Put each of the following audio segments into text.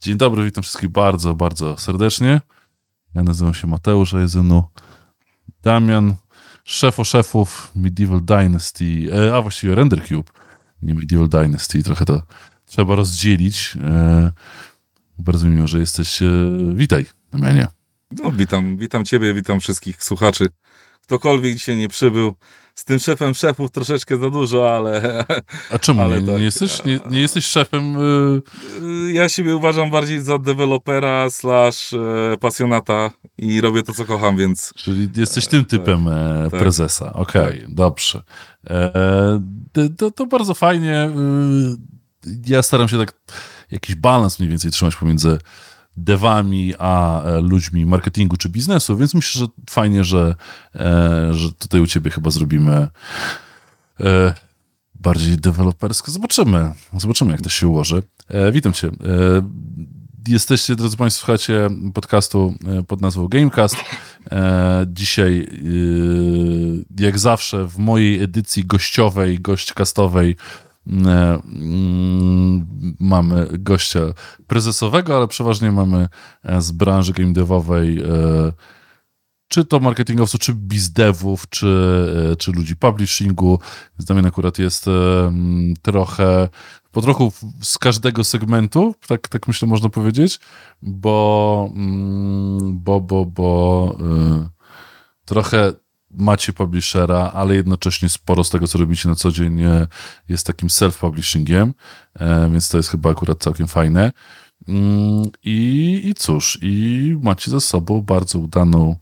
Dzień dobry, witam wszystkich bardzo, bardzo serdecznie. Ja nazywam się Mateusz, a jest ze mną Damian, szef o szefów Medieval Dynasty, e, a właściwie Render Cube, nie Medieval Dynasty, trochę to trzeba rozdzielić. E, bardzo miło, że jesteś. E, witaj, Damianie. No, witam, witam ciebie, witam wszystkich słuchaczy. Ktokolwiek dzisiaj nie przybył, z tym szefem szefów troszeczkę za dużo, ale... A czemu? Ale nie, tak, nie, jesteś, nie, nie jesteś szefem... Y... Ja siebie uważam bardziej za dewelopera slash e, pasjonata i robię to, co kocham, więc... Czyli jesteś tym tak, typem e, tak, prezesa. Okej, okay, tak. dobrze. E, to, to bardzo fajnie. Y, ja staram się tak jakiś balans mniej więcej trzymać pomiędzy devami, a e, ludźmi marketingu czy biznesu, więc myślę, że fajnie, że, e, że tutaj u ciebie chyba zrobimy e, bardziej dewelopersko. Zobaczymy. Zobaczymy, jak to się ułoży. Witam cię. Jesteście, drodzy Państwo, słuchacie podcastu pod nazwą Gamecast. Dzisiaj, jak zawsze, w mojej edycji gościowej, gośćcastowej E, mm, mamy gościa prezesowego, ale przeważnie mamy e, z branży game devowej e, czy to marketingowców, czy bizdevów, czy, czy ludzi publishingu. Damian akurat jest trochę, po trochu z każdego segmentu, tak, tak myślę można powiedzieć, bo, mm, bo, bo, bo trochę macie publishera, ale jednocześnie sporo z tego, co robicie na co dzień jest takim self-publishingiem, e, więc to jest chyba akurat całkiem fajne. Mm, I, I cóż, i macie ze sobą bardzo udaną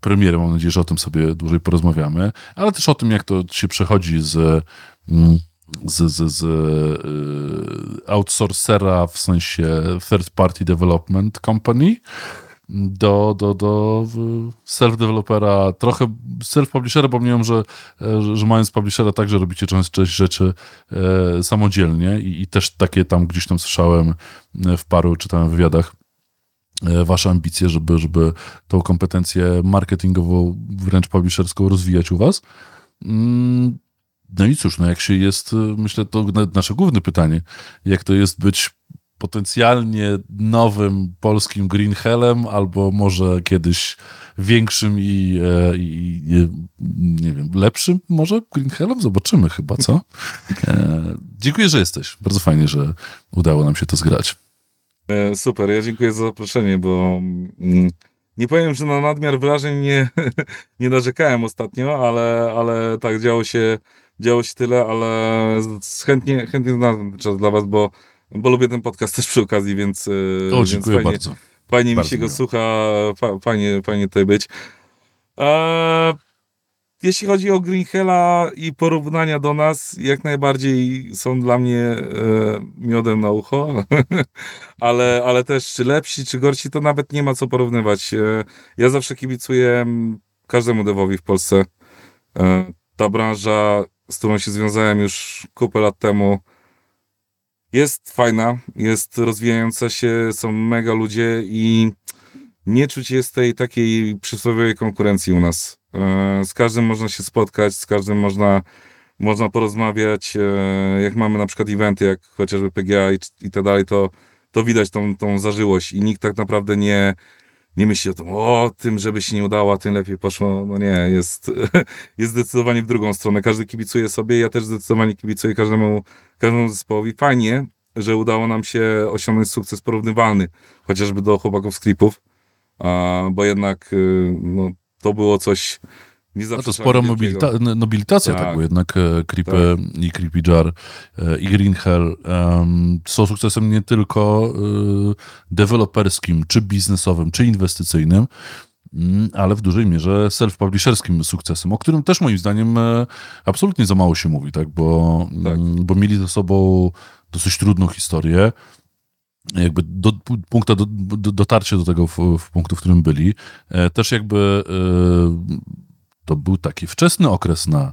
premierę. Mam nadzieję, że o tym sobie dłużej porozmawiamy, ale też o tym, jak to się przechodzi z, mm, z, z, z e, outsourcera w sensie third party development company do, do, do self-developera, trochę self-publishera, bo mniemam, że, że, że mając publishera także robicie część, część rzeczy e, samodzielnie i, i, też takie tam gdzieś tam słyszałem w paru czytałem wywiadach e, wasze ambicje, żeby, żeby tą kompetencję marketingową, wręcz publisherską rozwijać u was. Mm, no i cóż, no jak się jest, myślę, to nasze główne pytanie, jak to jest być potencjalnie nowym polskim Green Hellem, albo może kiedyś większym i, e, i, i, nie wiem, lepszym może Green Hellem? Zobaczymy chyba, co? E, dziękuję, że jesteś. Bardzo fajnie, że udało nam się to zgrać. E, super, ja dziękuję za zaproszenie, bo mm, nie powiem, że na nadmiar wrażeń nie, nie narzekałem ostatnio, ale, ale tak, działo się, działo się tyle, ale chętnie, chętnie znalazłem czas dla was, bo bo lubię ten podcast też przy okazji, więc, e, o, więc fajnie, bardzo. fajnie bardzo mi się miło. go słucha, fajnie, fajnie tutaj być. Jeśli chodzi o Green Hella i porównania do nas, jak najbardziej są dla mnie e, miodem na ucho, ale, ale też czy lepsi, czy gorsi, to nawet nie ma co porównywać. E, ja zawsze kibicuję każdemu devowi w Polsce. E, ta branża, z którą się związałem już kupę lat temu, jest fajna, jest rozwijająca się, są mega ludzie i nie czuć jest tej takiej przysłowiowej konkurencji u nas. E, z każdym można się spotkać, z każdym można, można porozmawiać. E, jak mamy na przykład eventy, jak chociażby PGA i, i tak dalej, to, to widać tą, tą zażyłość i nikt tak naprawdę nie, nie myśli o tym, o tym, żeby się nie udało, tym lepiej poszło. No nie, jest, jest zdecydowanie w drugą stronę. Każdy kibicuje sobie, ja też zdecydowanie kibicuję każdemu, każdemu zespołowi. Fajnie, że udało nam się osiągnąć sukces porównywalny, chociażby do chłopaków z klipów, bo jednak y, no, to było coś no to spora mobilita nobilitacja, tak, bo jednak e, Creepy tak. i Creepy Jar e, i Green Hell um, są sukcesem nie tylko e, deweloperskim, czy biznesowym, czy inwestycyjnym, mm, ale w dużej mierze self-publisherskim sukcesem, o którym też moim zdaniem e, absolutnie za mało się mówi, tak, bo, tak. Mm, bo mieli ze sobą dosyć trudną historię, jakby do punktu do, do, dotarcie do tego w, w punktu, w którym byli. E, też jakby e, to był taki wczesny okres na,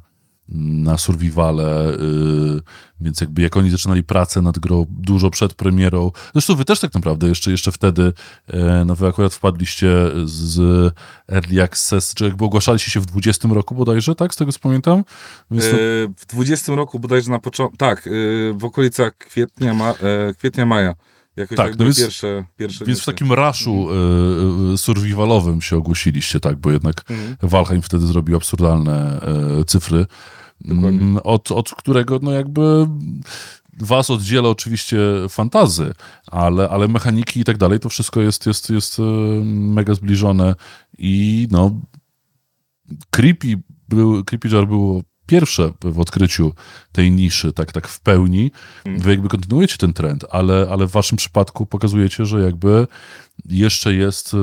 na survivale, yy, więc jakby jak oni zaczynali pracę nad grą dużo przed premierą, zresztą wy też tak naprawdę jeszcze, jeszcze wtedy, yy, no wy akurat wpadliście z Early Access, czy jakby ogłaszaliście się w 20 roku bodajże, tak, z tego co pamiętam? Więc yy, w 20 roku bodajże na początku, tak, yy, w okolicach kwietnia, ma, kwietnia, maja Jakoś Tak, tak, no więc- pierwsze, pierwsze Więc w takim raszu y, y, survivalowym się ogłosiliście, tak, bo jednak Mhm. Valheim wtedy zrobił absurdalne e, cyfry, Dokładnie. mm, od, od którego no jakby was oddziela oczywiście fantazy, ale, ale mechaniki i tak dalej, to wszystko jest, jest, jest e, mega zbliżone i no Creepy, był, Creepy Jar było pierwsze w odkryciu tej niszy, tak, tak w pełni. Mhm. Wy jakby kontynuujecie ten trend, ale, ale w waszym przypadku pokazujecie, że jakby jeszcze jest e,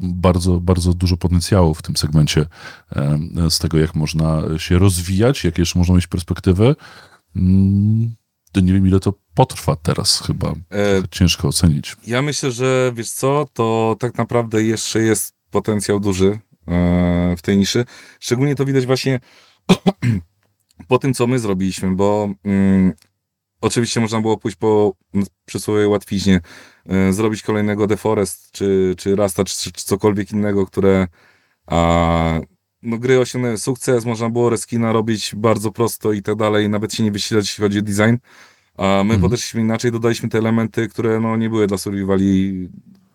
bardzo, bardzo dużo potencjału w tym segmencie z tego, jak można się rozwijać, jakie jeszcze można mieć perspektywy. Mm, To nie wiem, ile to potrwa teraz chyba. E, Ciężko ocenić. Ja myślę, że wiesz co, to tak naprawdę jeszcze jest potencjał duży e, w tej niszy. Szczególnie to widać właśnie po tym, co my zrobiliśmy, bo mm, oczywiście można było pójść po mm, przysłowie łatwiźnie, e, zrobić kolejnego Deforest, czy, czy Rasta, czy, czy cokolwiek innego, które a, no, gry osiągnęły sukces, można było reskina robić bardzo prosto i tak dalej, nawet się nie wysilać, jeśli chodzi o design. A my Mhm. podeszliśmy inaczej, dodaliśmy te elementy, które no, nie były dla survivali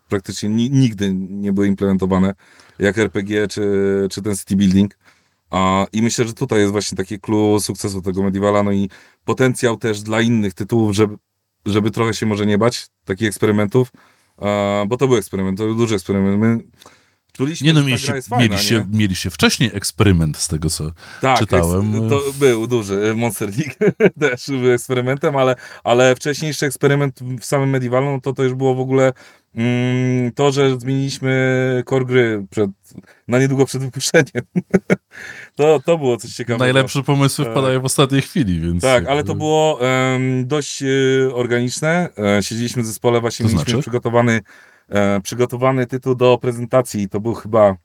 praktycznie ni nigdy nie były implementowane, jak RPG czy, czy ten city building. I myślę, że tutaj jest właśnie taki clue sukcesu tego Medievala, no i potencjał też dla innych tytułów, żeby, żeby trochę się może nie bać takich eksperymentów, bo to był eksperyment, to był duży eksperyment. My czuliśmy, Nie no, mieliście, fajna, mieliście, nie? mieliście wcześniej eksperyment z tego, co... Tak, czytałem. eks- To był duży. Monster League też był eksperymentem, ale, ale wcześniejszy eksperyment w samym Medievalu, no to to już było w ogóle to, że zmieniliśmy core gry przed, na niedługo przed wypuszczeniem. to, to było coś ciekawego. Najlepsze pomysły Tak. wpadają w ostatniej chwili, więc... Tak, ale to było em, dość e, organiczne. E, siedzieliśmy w zespole, właśnie To mieliśmy znaczy? przygotowany, e, przygotowany tytuł do prezentacji. To był chyba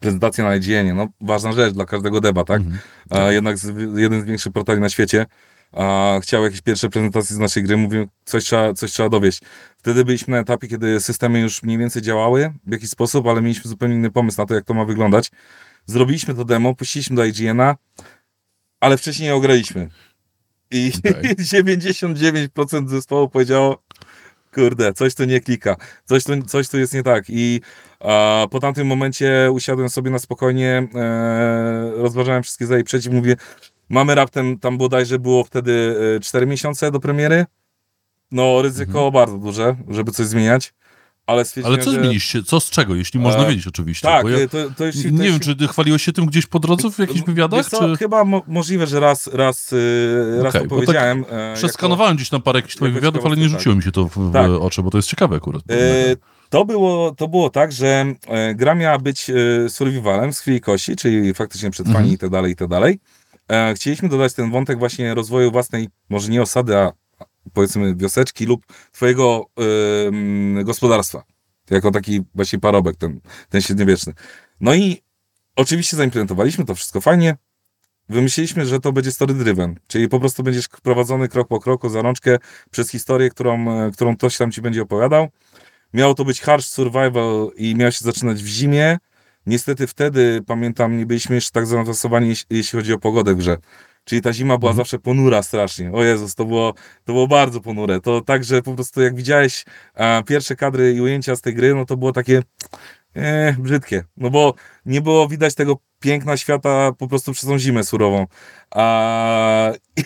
prezentacja na IGN. No, ważna rzecz dla każdego deba, tak? Mhm. A jednak z, jeden z większych portali na świecie a chciał jakieś pierwsze prezentacje z naszej gry, mówił, coś trzeba, coś trzeba dowieść. Wtedy byliśmy na etapie, kiedy systemy już mniej więcej działały w jakiś sposób, ale mieliśmy zupełnie inny pomysł na to, jak to ma wyglądać. Zrobiliśmy to demo, puściliśmy do IGN-a, ale wcześniej je ograliśmy. I Okej. 99% zespołu powiedziało, kurde, coś tu nie klika, coś tu, coś tu jest nie tak. I a, po tamtym momencie usiadłem sobie na spokojnie, e, rozważałem wszystkie za i przeciw, mówię, mamy raptem, tam bodajże było wtedy e, 4 miesiące do premiery, no ryzyko bardzo duże, żeby coś zmieniać, ale Ale co że... zmieniliście? Co z czego, jeśli można E, wiedzieć oczywiście? Tak, ja e, to, to to nie wiem, czy chwaliłeś się tym gdzieś po drodze w jakichś wywiadach? Wiesz co, Czy... Chyba mo możliwe, że raz, raz, yy, raz Okej, to tak powiedziałem. e, jako- Przeskanowałem gdzieś tam parę jakichś twoich jako wywiadów, ale nie rzuciło mi się to w, Tak. oczy, bo to jest ciekawe akurat. E, to, było, to było tak, że e, gra miała być e, survivalem z krwi i kości, czyli faktycznie przetrwanie Mhm. i tak dalej, i tak dalej. E, chcieliśmy dodać ten wątek właśnie rozwoju własnej, może nie osady, a powiedzmy wioseczki lub twojego mm, gospodarstwa. Jako taki właśnie parobek, ten, ten średniowieczny. No i oczywiście zaimplementowaliśmy to wszystko fajnie. Wymyśliliśmy, że to będzie story driven, czyli po prostu będziesz prowadzony krok po kroku za rączkę przez historię, którą, e, którą ktoś tam ci będzie opowiadał. Miało to być harsh survival i miało się zaczynać w zimie. Niestety wtedy, pamiętam, nie byliśmy jeszcze tak zaawansowani, jeśli chodzi o pogodę w grze. Czyli ta zima była Mhm. zawsze ponura strasznie. O Jezus, to było, to było bardzo ponure. To tak, że po prostu jak widziałeś pierwsze kadry i ujęcia z tej gry, no to było takie e, brzydkie. No bo nie było widać tego piękna świata po prostu przez tą zimę surową. A, i,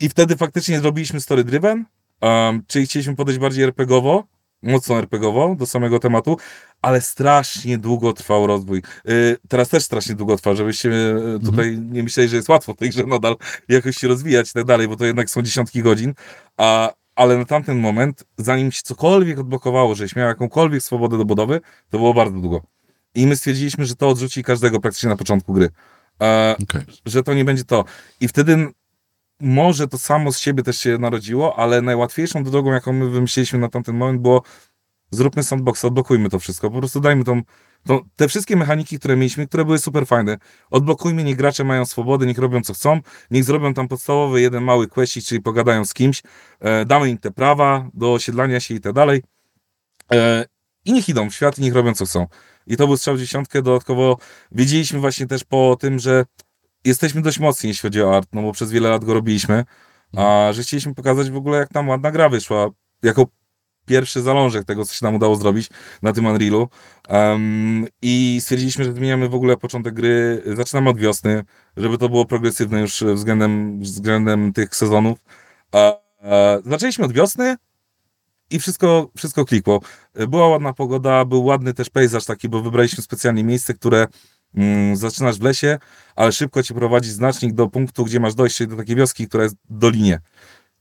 I wtedy faktycznie zrobiliśmy story driven, um, czyli chcieliśmy podejść bardziej RPGowo, mocno RPGowo do samego tematu, ale strasznie długo trwał rozwój. Y, teraz też strasznie długo trwa, żebyście y, tutaj nie myśleli, że jest łatwo w tej grze nadal jakoś się rozwijać i tak dalej, bo to jednak są dziesiątki godzin, a, ale na tamten moment, zanim się cokolwiek odblokowało, żeś miał jakąkolwiek swobodę do budowy, to było bardzo długo. I my stwierdziliśmy, że to odrzuci każdego praktycznie na początku gry. E, Okej. że to nie będzie to. I wtedy może to samo z siebie też się narodziło, ale najłatwiejszą drogą, jaką my wymyśliliśmy na tamten moment, było zróbmy sandbox, odblokujmy to wszystko, po prostu dajmy tą, tą, te wszystkie mechaniki, które mieliśmy, które były super fajne, odblokujmy, niech gracze mają swobodę, niech robią co chcą, niech zrobią tam podstawowy jeden mały questik, czyli pogadają z kimś, e, damy im te prawa do osiedlania się i tak dalej. E, i niech idą w świat i niech robią co chcą. I to był strzał w dziesiątkę, dodatkowo wiedzieliśmy właśnie też po tym, że jesteśmy dość mocni, jeśli chodzi o art, no bo przez wiele lat go robiliśmy, a że chcieliśmy pokazać w ogóle, jak tam ładna gra wyszła. jako pierwszy zalążek tego, co się nam udało zrobić na tym Unrealu. Um, I stwierdziliśmy, że zmieniamy w ogóle początek gry, zaczynamy od wiosny, żeby to było progresywne już względem, względem tych sezonów. A, a, zaczęliśmy od wiosny i wszystko, wszystko klikło. Była ładna pogoda, był ładny też pejzaż taki, bo wybraliśmy specjalnie miejsce, które zaczynasz w lesie, ale szybko cię prowadzi znacznik do punktu, gdzie masz dojście do takiej wioski, która jest w dolinie. Mhm.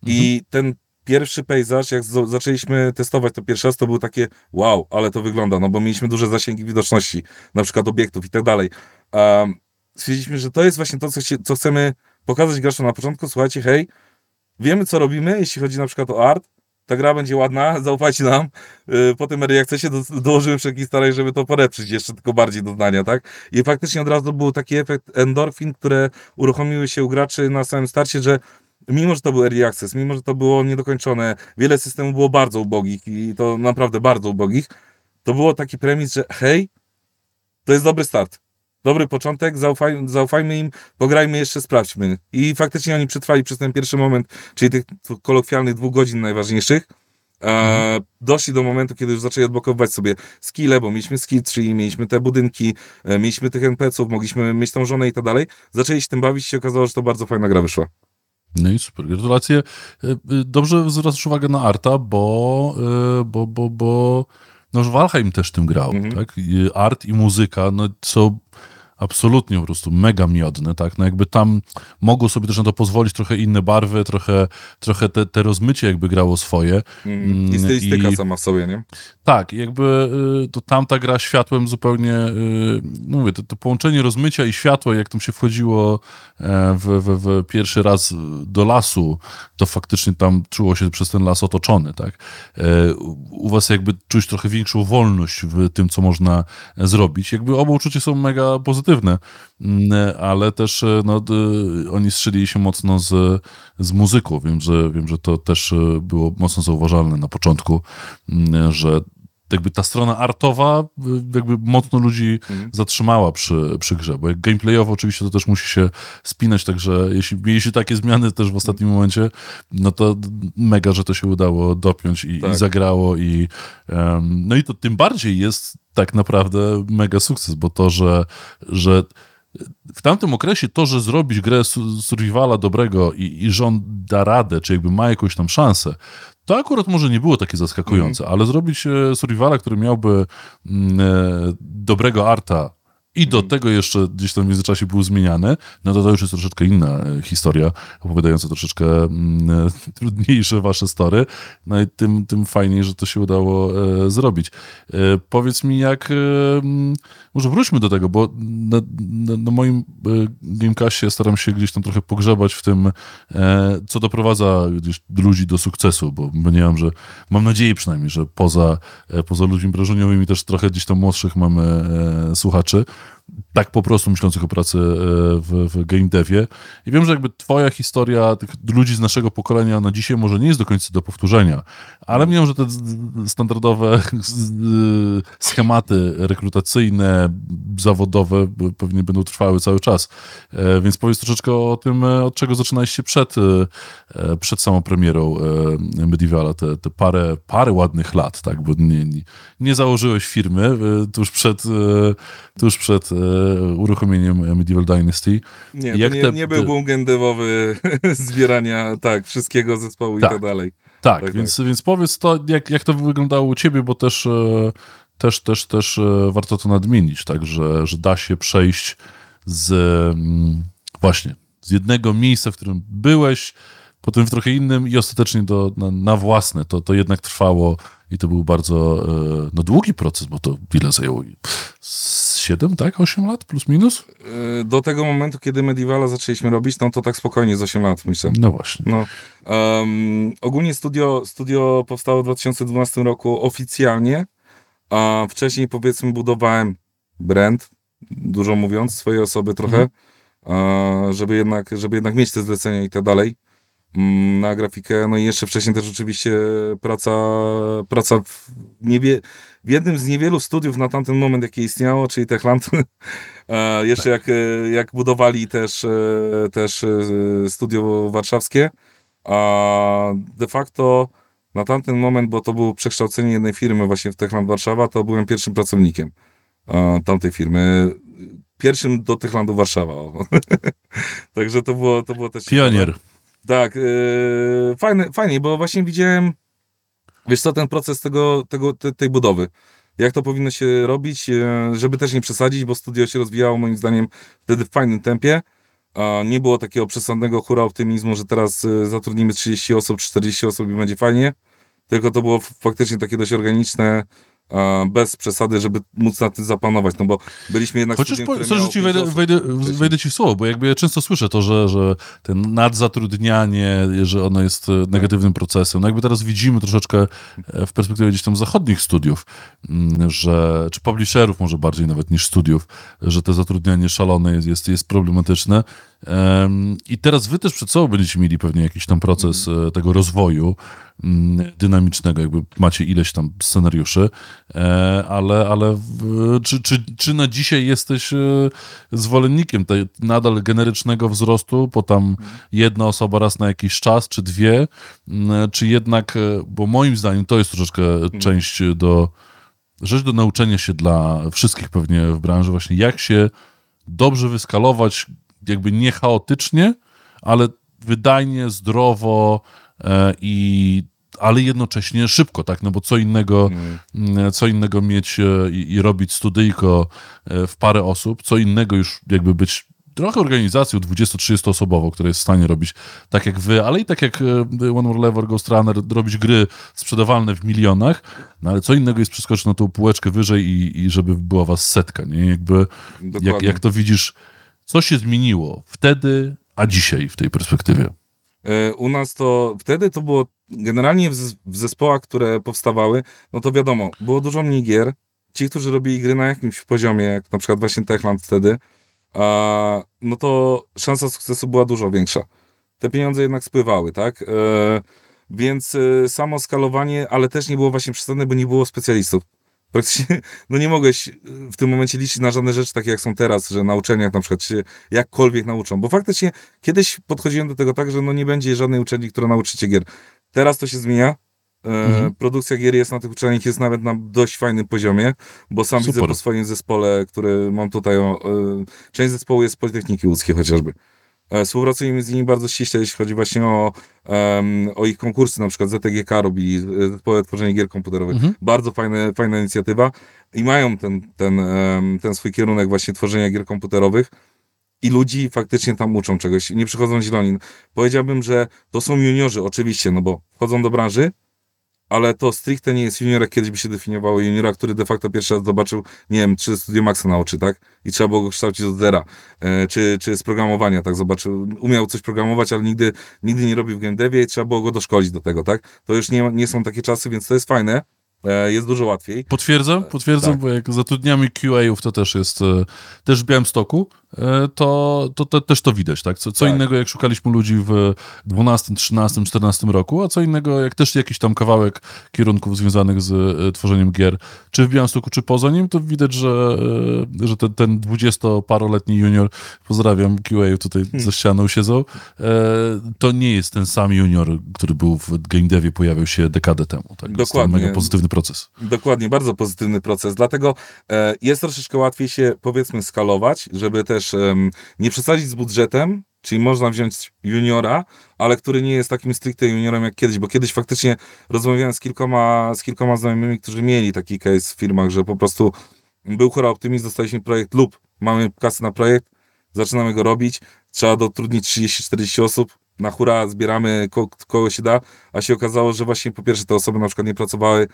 I ten pierwszy pejzaż, jak zaczęliśmy testować to pierwszy raz, to było takie wow, ale to wygląda, no bo mieliśmy duże zasięgi widoczności, na przykład obiektów i tak dalej. Um, stwierdziliśmy, że to jest właśnie to, co, co chcemy pokazać graczom na początku. Słuchajcie, hej, wiemy co robimy, jeśli chodzi na przykład o art, ta gra będzie ładna, zaufajcie nam. Yy, potem jak chcecie, do, dołożymy wszelkich starań, żeby to polepszyć jeszcze tylko bardziej do zdania, tak? I faktycznie od razu był taki efekt endorfin, które uruchomiły się u graczy na samym starcie, że mimo, że to był early access, mimo, że to było niedokończone, wiele systemów było bardzo ubogich i to naprawdę bardzo ubogich, to było taki premis, że hej, to jest dobry start. Dobry początek, zaufaj, zaufajmy im, pograjmy jeszcze, sprawdźmy. I faktycznie oni przetrwali przez ten pierwszy moment, czyli tych kolokwialnych dwóch godzin najważniejszych. E, doszli do momentu, kiedy już zaczęli odblokowywać sobie skille, bo mieliśmy skill tree, mieliśmy te budynki, e, mieliśmy tych NPC-ów, mogliśmy mieć tą żonę i tak dalej. Zaczęli się tym bawić i się okazało, że to bardzo fajna gra wyszła. No i super, gratulacje. E, e, dobrze zwracasz uwagę na Arta, bo, e, bo, bo, bo no już Walheim też tym grał, mhm. tak? Art i muzyka, no co absolutnie po prostu mega miodne, tak? No jakby tam mogło sobie też na to pozwolić trochę inne barwy, trochę, trochę te, te rozmycie jakby grało swoje. Mm, I stylistyka I, sama w sobie, nie? Tak, jakby y, to tamta gra światłem zupełnie, y, no mówię, to, to połączenie rozmycia i światła, jak tam się wchodziło e, w, w, w, pierwszy raz do lasu, to faktycznie tam czuło się przez ten las otoczony, tak? E, u was jakby czuć trochę większą wolność w tym, co można zrobić. Jakby oba uczucia są mega pozytywne, mm, ale też e, no, oni strzelili się mocno z, z muzyką. Wiem że, wiem, że to też było mocno zauważalne na początku, mm, że jakby ta strona artowa jakby mocno ludzi mhm. zatrzymała przy, przy grze, bo jak gameplayowo oczywiście to też musi się spinać, także jeśli mieliście takie zmiany też w ostatnim momencie, no to mega, że to się udało dopiąć i, tak. i zagrało i um, no i to tym bardziej jest tak naprawdę mega sukces, bo to, że, że w tamtym okresie to, że zrobić grę survivala dobrego i, i że on da radę, czy jakby ma jakąś tam szansę, to akurat może nie było takie zaskakujące, mm. ale zrobić e, survivala, który miałby mm, e, dobrego arta, i do mhm. tego jeszcze gdzieś tam w międzyczasie był zmieniany, no to to już jest troszeczkę inna e, historia, opowiadająca troszeczkę mm, e, trudniejsze wasze story, no i tym, tym fajniej, że to się udało e, zrobić. E, powiedz mi, jak... E, mm, może wróćmy do tego, bo na, na, na moim e, Gamecastie staram się gdzieś tam trochę pogrzebać w tym, co doprowadza ludzi do sukcesu, bo nie mam, że mam nadzieję przynajmniej, że poza, poza ludźmi wrażeniowymi też trochę gdzieś tam młodszych mamy słuchaczy tak po prostu myślących o pracy e, w, w game devie. I wiem, że jakby twoja historia tych ludzi z naszego pokolenia na dzisiaj może nie jest do końca do powtórzenia, ale wiem, że te standardowe schematy rekrutacyjne, zawodowe pewnie będą trwały cały czas. E, więc powiedz troszeczkę o tym, e, od czego zaczynaliście przed, przed samą premierą Medievala, te, te parę, parę ładnych lat, tak, bo nie, nie, nie założyłeś firmy tuż przed, tuż przed uruchomieniem Medieval Dynasty. Nie, Jak nie, te, nie był boom gendewowy zbierania tak, wszystkiego zespołu tak, i tak dalej. Tak, tak więc, tak. więc powiedz to, jak, jak to wyglądało u ciebie, bo też, e, też, też, też e, warto to nadmienić, tak, że, że da się przejść z mm, właśnie z jednego miejsca, w którym byłeś, potem w trochę innym i ostatecznie do, na, na własne. To, to jednak trwało i to był bardzo e, no, długi proces, bo to ile zajęło? 7, tak? 8 lat plus minus? E, do tego momentu, kiedy Medievala zaczęliśmy robić, no to tak spokojnie z 8 lat, myślę. No właśnie. No, um, ogólnie studio, studio powstało w 2012 roku oficjalnie, a wcześniej powiedzmy budowałem brand, dużo mówiąc, swojej osoby trochę, mhm. żeby, jednak, żeby jednak mieć te zlecenia i tak dalej. Mm, na grafikę. No i jeszcze wcześniej też oczywiście praca, praca w, niebie, w jednym z niewielu studiów na tamten moment, jakie istniało, czyli Techland. E, jeszcze jak, jak budowali też, e, też e, studio warszawskie. A de facto Na tamten moment, bo to było przekształcenie jednej firmy właśnie w Techland Warszawa, to byłem pierwszym pracownikiem e, tamtej firmy. Pierwszym do Techlandu Warszawa. Także to było, to było też... Pionier. Tak, yy, fajne, fajnie, bo właśnie widziałem, wiesz co, ten proces tego, tego, te, tej budowy. Jak to powinno się robić, yy, żeby też nie przesadzić, bo studio się rozwijało moim zdaniem wtedy w fajnym tempie. Nie było takiego przesadnego hura optymizmu, że teraz yy, zatrudnimy 30 osób, 40 osób i będzie fajnie. Tylko to było faktycznie takie dość organiczne, bez przesady, żeby móc na tym zapanować, no bo byliśmy jednak... Chociaż po, co, że ci wejdę, wejdę, wejdę, ci w słowo, bo jakby ja często słyszę to, że, że ten nadzatrudnianie, że ono jest e, negatywnym procesem. No jakby teraz widzimy troszeczkę e, w perspektywie gdzieś tam zachodnich studiów, mm, że, czy publisherów może bardziej nawet niż studiów, że to zatrudnianie szalone jest, jest, jest problematyczne. I teraz wy też przed sobą będziecie mieli pewnie jakiś tam proces e, tego rozwoju, Mm, dynamicznego, jakby macie ileś tam scenariuszy, e, ale, ale czy, czy, czy na dzisiaj jesteś e, zwolennikiem tej nadal generycznego wzrostu, po tam jedna osoba raz na jakiś czas, czy dwie, mm, czy jednak, bo moim zdaniem to jest troszeczkę część do, rzecz do nauczenia się dla wszystkich pewnie w branży, właśnie jak się dobrze wyskalować, jakby nie chaotycznie, ale wydajnie, zdrowo, E, i ale jednocześnie szybko, tak, no bo co innego, mm. co innego mieć e, i, i, robić studyjko e, w parę osób, co innego już jakby być trochę organizacją 20-30 osobową, która jest w stanie robić tak jak wy, ale i tak jak One More Lever, Ghost Runner, robić gry sprzedawalne w milionach, no ale co innego jest przeskoczyć na tą półeczkę wyżej i, i żeby była was setka, nie? Jakby, jak, jak to widzisz, co się zmieniło wtedy, a dzisiaj w tej perspektywie? E, u nas to wtedy to było generalnie w, zespołach, które powstawały, no to wiadomo, było dużo mniej gier. Ci, którzy robili gry na jakimś poziomie, jak na przykład właśnie Techland wtedy, no to szansa sukcesu była dużo większa. Te pieniądze jednak spływały, tak? E, więc e, samo skalowanie, ale też nie było właśnie przesadne, bo nie było specjalistów praktycznie no nie mogłeś w tym momencie liczyć na żadne rzeczy takie jak są teraz, że na uczelniach na przykład się jakkolwiek nauczą, bo faktycznie kiedyś podchodziłem do tego tak, że no nie będzie żadnej uczelni, która nauczy cię gier. Teraz to się zmienia. E, mhm. Produkcja gier jest na tych uczelniach jest nawet na dość fajnym poziomie, bo sam Super. widzę po swoim zespole, który mam tutaj, o, e, część zespołu jest z Politechniki Łódzkiej chociażby. E, współpracujemy z nimi bardzo ściśle, jeśli chodzi właśnie o, um, o ich konkursy, na przykład ZTGK robi zespoły tworzenie gier komputerowych. Mhm. Bardzo fajne, fajna inicjatywa i mają ten, ten, um, ten swój kierunek właśnie tworzenia gier komputerowych i ludzi faktycznie tam uczą czegoś, nie przychodzą zieloni. Powiedziałbym, że to są juniorzy oczywiście, no bo wchodzą do branży, ale to stricte nie jest junior, jak kiedyś by się definiowało juniora, który de facto pierwszy raz zobaczył, nie wiem, czy Studio Maxa na oczy, tak? I trzeba było go kształcić od zera, e, czy, czy z programowania, tak? Zobaczył, umiał coś programować, ale nigdy, nigdy nie robił w game devie i trzeba było go doszkolić do tego, tak? To już nie, nie są takie czasy, więc to jest fajne, E, jest dużo łatwiej. Potwierdzam, e, potwierdzam, tak. bo jak zatrudniamy QA-ów, to też jest, e, też w Białymstoku, to, to, to też to widać, tak? Co, co tak. innego, jak szukaliśmy ludzi w 12, 13, 14 roku, a co innego, jak też jakiś tam kawałek kierunków związanych z tworzeniem gier, czy w Białymstoku, czy poza nim, to widać, że, że ten, ten 20-paroletni junior, pozdrawiam QA tutaj hmm. za ścianą siedzą, to nie jest ten sam junior, który był w game devie, pojawił się dekadę temu. Tak? Dokładnie. mega pozytywny proces. Dokładnie, bardzo pozytywny proces. Dlatego e, jest troszeczkę łatwiej się, powiedzmy, skalować, żeby też nie przesadzić z budżetem, czyli można wziąć juniora, ale który nie jest takim stricte juniorem jak kiedyś, bo kiedyś faktycznie rozmawiałem z kilkoma, z kilkoma znajomymi, którzy mieli taki case w firmach, że po prostu był chora optymizm, dostaliśmy projekt lub mamy kasę na projekt, zaczynamy go robić, trzeba dotrudnić 30-40 osób, na hura zbieramy ko kogo się da, a się okazało, że właśnie po pierwsze te osoby na przykład nie pracowały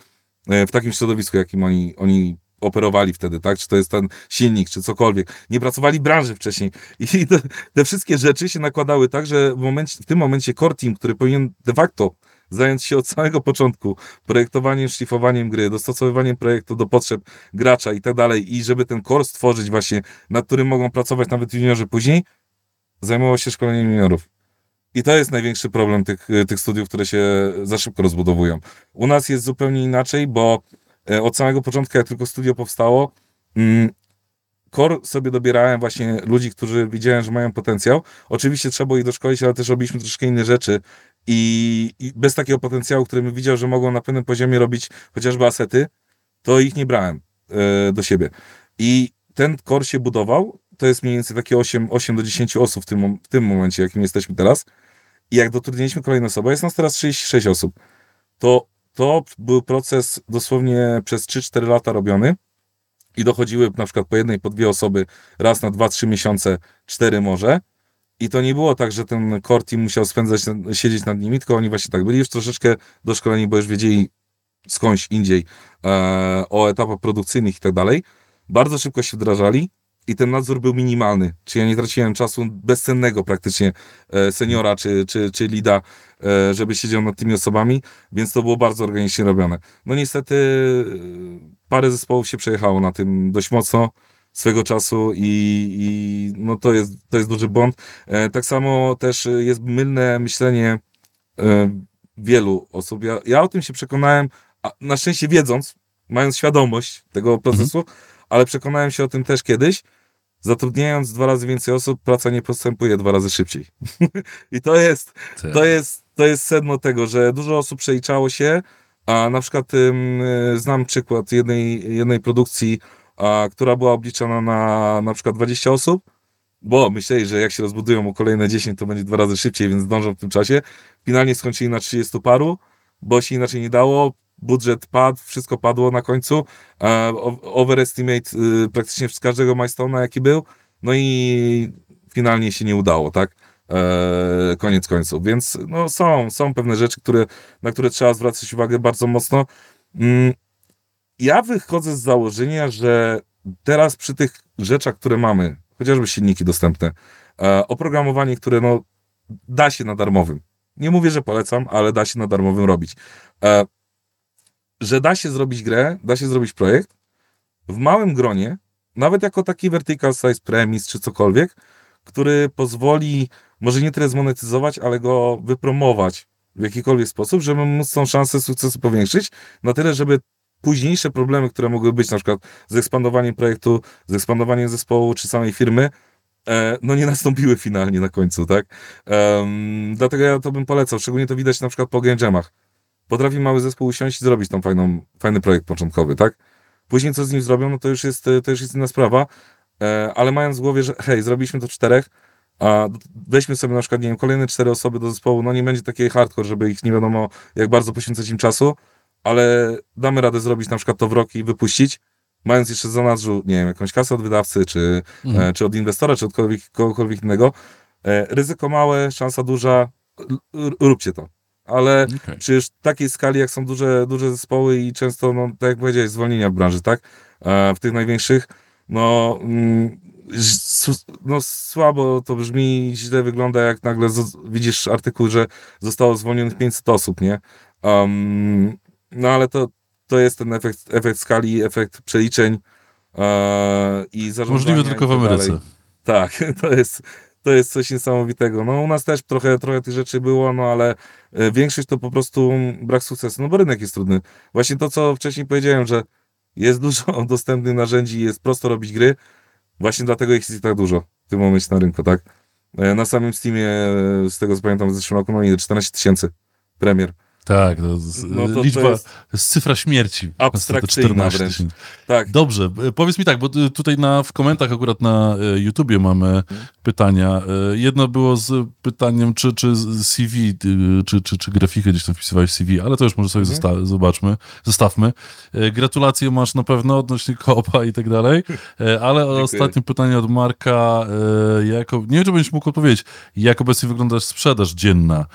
E, w takim środowisku, jakim oni, oni operowali wtedy, tak? Czy to jest ten silnik, czy cokolwiek. Nie pracowali branży wcześniej. I te, te, wszystkie rzeczy się nakładały tak, że w, momencie, w tym momencie core team, który powinien de facto zająć się od samego początku projektowaniem, szlifowaniem gry, dostosowywaniem projektu do potrzeb gracza i tak dalej, i żeby ten core stworzyć właśnie, nad którym mogą pracować nawet juniorzy później, zajmował się szkoleniem juniorów. I to jest największy problem tych, tych studiów, które się za szybko rozbudowują. U nas jest zupełnie inaczej, bo od samego początku, jak tylko studio powstało, mm, Kor sobie dobierałem właśnie ludzi, którzy widziałem, że mają potencjał. Oczywiście trzeba ich doszkolić, ale też robiliśmy troszkę inne rzeczy i, i bez takiego potencjału, który bym widział, że mogą na pewnym poziomie robić chociażby asety, to ich nie brałem e, do siebie. I ten core się budował, to jest mniej więcej takie 8, 8 do 10 osób w tym, w tym momencie, jakim jesteśmy teraz. I jak dotrudniliśmy kolejne osoby, jest nas teraz 36 osób, to to był proces dosłownie przez 3-4 lata robiony i dochodziły na przykład po jednej, po dwie osoby raz na 2-3 miesiące, 4 może. I to nie było tak, że ten core team musiał spędzać, siedzieć nad nimi, tylko oni właśnie tak byli już troszeczkę doszkoleni, bo już wiedzieli skądś indziej e, o etapach produkcyjnych i tak dalej. Bardzo szybko się wdrażali i ten nadzór był minimalny. Czyli ja nie traciłem czasu bezcennego praktycznie e, seniora czy, czy, czy lida, e, żeby siedział nad tymi osobami, więc to było bardzo organicznie robione. No niestety e, parę zespołów się przejechało na tym dość mocno swego czasu i, i no to, jest, to jest duży błąd. Tak samo też jest mylne myślenie wielu osób. Ja, ja o tym się przekonałem, na szczęście wiedząc, mając świadomość tego procesu, mhm ale przekonałem się o tym też kiedyś. Zatrudniając dwa razy więcej osób, praca nie postępuje dwa razy szybciej. I to jest, to jest, to jest sedno tego, że dużo osób przeliczało się, a na przykład ym, znam przykład jednej, jednej produkcji, a, która była obliczona na na przykład 20 osób, bo myśleli, że jak się rozbudują o kolejne 10, to będzie dwa razy szybciej, więc zdążą w tym czasie. Finalnie skończyli na 30 paru, bo się inaczej nie dało budżet padł, wszystko padło na końcu. Overestimate y, praktycznie z każdego milestone'a, jaki był. No i finalnie się nie udało, tak? E, koniec końców. Więc no, są, są pewne rzeczy, które, na które trzeba zwracać uwagę bardzo mocno. Mm, ja wychodzę z założenia, że teraz przy tych rzeczach, które mamy, chociażby silniki dostępne, e, oprogramowanie, które no, da się na darmowym. Nie mówię, że polecam, ale da się na darmowym robić. Że da się zrobić grę, da się zrobić projekt w małym gronie, nawet jako taki vertical size premise czy cokolwiek, który pozwoli może nie tyle zmonetyzować, ale go wypromować w jakikolwiek sposób, żeby móc tą szansę sukcesu powiększyć, na tyle, żeby późniejsze problemy, które mogły być na przykład z ekspandowaniem projektu, z ekspandowaniem zespołu czy samej firmy, e, no nie nastąpiły finalnie na końcu, tak? Dlatego ja to bym polecał, szczególnie to widać na przykład po game jamach potrafi mały zespół usiąść i zrobić tam fajną, fajny projekt początkowy, tak? Później co z nim zrobią, no to już jest, to już jest inna sprawa, e, ale mając w głowie, że hej, zrobiliśmy to czterech, a weźmy sobie na przykład, nie wiem, kolejne cztery osoby do zespołu, no nie będzie takiej hardcore, żeby ich nie wiadomo jak bardzo poświęcać im czasu, ale damy radę zrobić na przykład to w rok i wypuścić, mając jeszcze za nadrzu, nie wiem, jakąś kasę od wydawcy, czy, mhm. e, czy od inwestora, czy od kogokolwiek, kogokolwiek innego. E, ryzyko małe, szansa duża, róbcie to ale okay. przy takiej skali, jak są duże, duże zespoły i często, no, tak jak powiedziałeś, zwolnienia w branży, tak? E, w tych największych, no, mm, no słabo to brzmi, źle wygląda, jak nagle widzisz artykuł, że zostało zwolnionych 500 osób, nie? Um, no ale to, to jest ten efekt, efekt skali, efekt przeliczeń e, i zarządzania. Możliwe tylko w tak Ameryce. Tak, to jest, to jest coś niesamowitego. No u nas też trochę, trochę tych rzeczy było, no ale e, większość to po prostu brak sukcesu. No bo rynek jest trudny. Właśnie to, co wcześniej powiedziałem, że jest dużo dostępnych narzędzi, jest prosto robić gry. Właśnie dlatego ich jest tak dużo w tym momencie na rynku, tak? E, na samym Steamie, e, z tego co pamiętam, w zeszłym roku, no nie, 14 tysięcy premier. Tak, to, no to liczba, to jest, cyfra śmierci. Abstrakcyjna wręcz. Tak. Dobrze, e, powiedz mi tak, bo tutaj na, w komentarzach akurat na e, YouTubie mamy hmm. pytania. E, jedno było z pytaniem, czy, czy CV, czy, czy, czy grafikę gdzieś tam wpisywałeś CV, ale to już może sobie hmm. zobaczmy, zostawmy. Gratulacje masz na pewno odnośnie kopa i tak dalej, ale ostatnie pytanie od Marka, jako, nie wiem, czy będziesz mógł odpowiedzieć, jak obecnie wygląda sprzedaż dzienna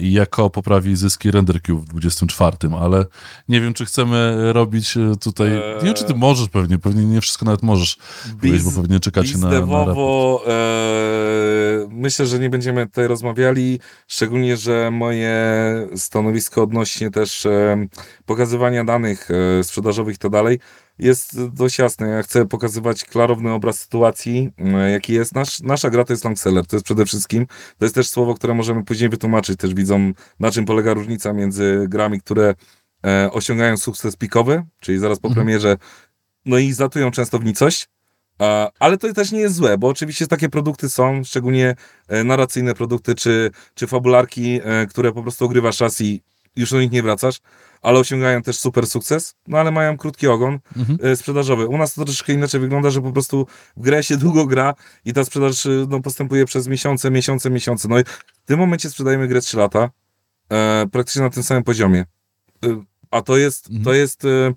i jako poprawi zyski render w 24, ale nie wiem, czy chcemy robić e, tutaj. Nie wiem, czy ty możesz pewnie, pewnie nie wszystko nawet możesz Biz, bo pewnie czekacie na, na. E, myślę, że nie będziemy tutaj rozmawiali, szczególnie, że moje stanowisko odnośnie też e, pokazywania danych e, sprzedażowych i tak dalej jest dość jasne. Ja chcę pokazywać klarowny obraz sytuacji, e, jaki jest. Nasz, nasza gra to jest long seller, to jest przede wszystkim. To jest też słowo, które możemy później wytłumaczyć też widzom, na czym polega różnica między grami, które e, osiągają sukces pikowy, czyli zaraz po mhm. premierze, no i zatują często w nicość, E, ale to też nie jest złe, bo oczywiście takie produkty są, szczególnie e, narracyjne produkty, czy, czy fabularki, e, które po prostu ogrywasz raz i już do nich nie wracasz, ale osiągają też super sukces, no ale mają krótki ogon mhm. sprzedażowy. U nas to troszeczkę inaczej wygląda, że po prostu w grę się długo gra i ta sprzedaż no, postępuje przez miesiące, miesiące, miesiące. No i w tym momencie sprzedajemy grę 3 lata, e, praktycznie na tym samym poziomie. E, a to jest, mhm. to jest e,